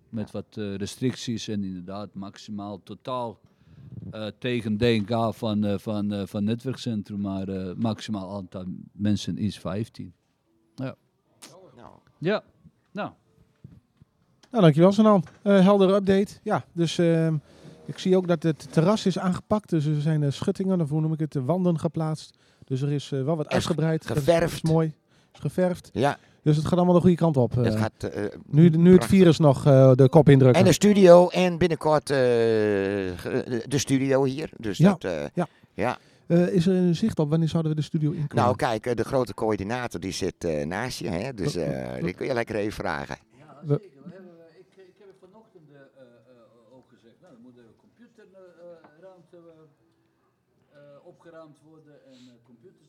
Met wat eh, restricties en inderdaad maximaal totaal eh, tegen DNK van, eh van, eh, van netwerkcentrum, maar eh, maximaal aantal mensen is 15. nou, Ja, nou, Nou, dankjewel Senan. Eh heldere update. Ja, dus ehm, ik zie ook dat het terras is aangepakt. Dus er zijn eh, schuttingen, of hoe noem ik het, de wanden geplaatst. Dus er is eh, wel wat Is uitgebreid. Dat is- geverfd. Dat is mooi. Is geverfd. ja, Dus het gaat allemaal de goede kant op. Het eh. gaat, eh, nu, nu het virus nog eh, de kop indrukken. En de studio en binnenkort eh, de studio hier. Dus Ja, dat, eh, ja. ja. Eh, is er een zicht op wanneer zouden we de studio in kunnen? Nou kijk, eh, de grote coördinator die zit eh, naast je. Hè? Dus eh, die kun je lekker even vragen. We- ik, ik heb vanochtend eh, eh, eh, ook gezegd, nou, dan moet de computerruimte opgeruimd worden en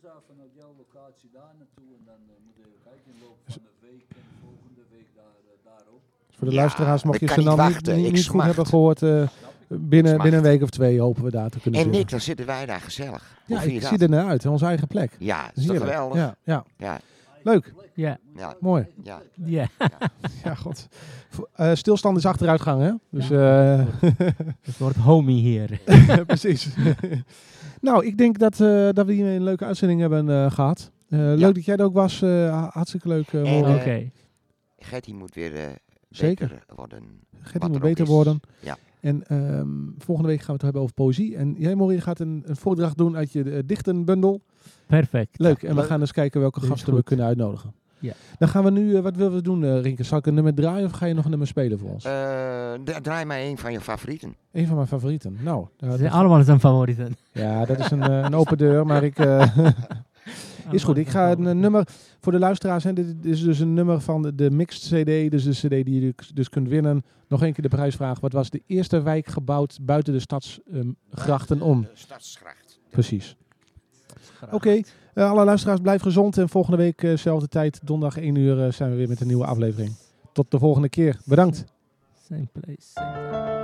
daar vanuit jouw locatie daar naartoe. En dan eh, moet je kijken in de loop van de week en de volgende week daar, eh, daarop. Voor de Ja, luisteraars, mocht ik je ze niet dan niet, wachten. niet, niet goed hebben gehoord, eh, binnen, binnen een week of twee hopen we daar te kunnen En. Nick, dan zitten wij daar gezellig. Ja, ik dat? zie er naar uit, onze eigen plek. Ja, dat is toch geweldig? Ja, ja. Ja, Leuk, Ja, ja, mooi. ja. ja. Ja, [LAUGHS] god. Eh, stilstand is achteruitgang, hè? Dus, eh, [LAUGHS] Het wordt homie hier. [LAUGHS] precies. nou, ik denk dat, eh, dat we hier een leuke uitzending hebben eh, gehad. Eh, Leuk dat jij er ook was. eh, hartstikke leuk, uh, En, Oké. Gertie moet weer eh, Zeker. beter worden. Gertie moet er beter is. worden. Ja. En ehm, volgende week gaan we het hebben over poëzie. En jij, Maureen, gaat een, een voordracht doen uit je dichtenbundel. Perfect. Leuk. En we gaan eens kijken welke Dat gasten we kunnen uitnodigen. Ja. Dan gaan we nu, eh, wat willen we doen, eh Rinke? Zal ik een nummer draaien of ga je nog een nummer spelen voor ons? Eh, dra- draai maar een van je favorieten. Een van mijn favorieten. Nou, daar- Ze zijn allemaal zijn favorieten. ja, dat is een, een open deur, maar ik... eh, [LAUGHS] is goed, ik ga een, nummer voor de luisteraars. Hè, dit is dus een nummer van de, de Mixed CD. Dus de CD die je dus kunt winnen. Nog één keer de prijsvraag. Wat was de eerste wijk gebouwd buiten de stadsgrachten om? Stadsgracht. Precies. Oké, eh, alle luisteraars blijf gezond. En volgende week, eh, zelfde tijd, donderdag 1 uur, eh, zijn we weer met een nieuwe aflevering. Tot de volgende keer. Bedankt. Same place, same time.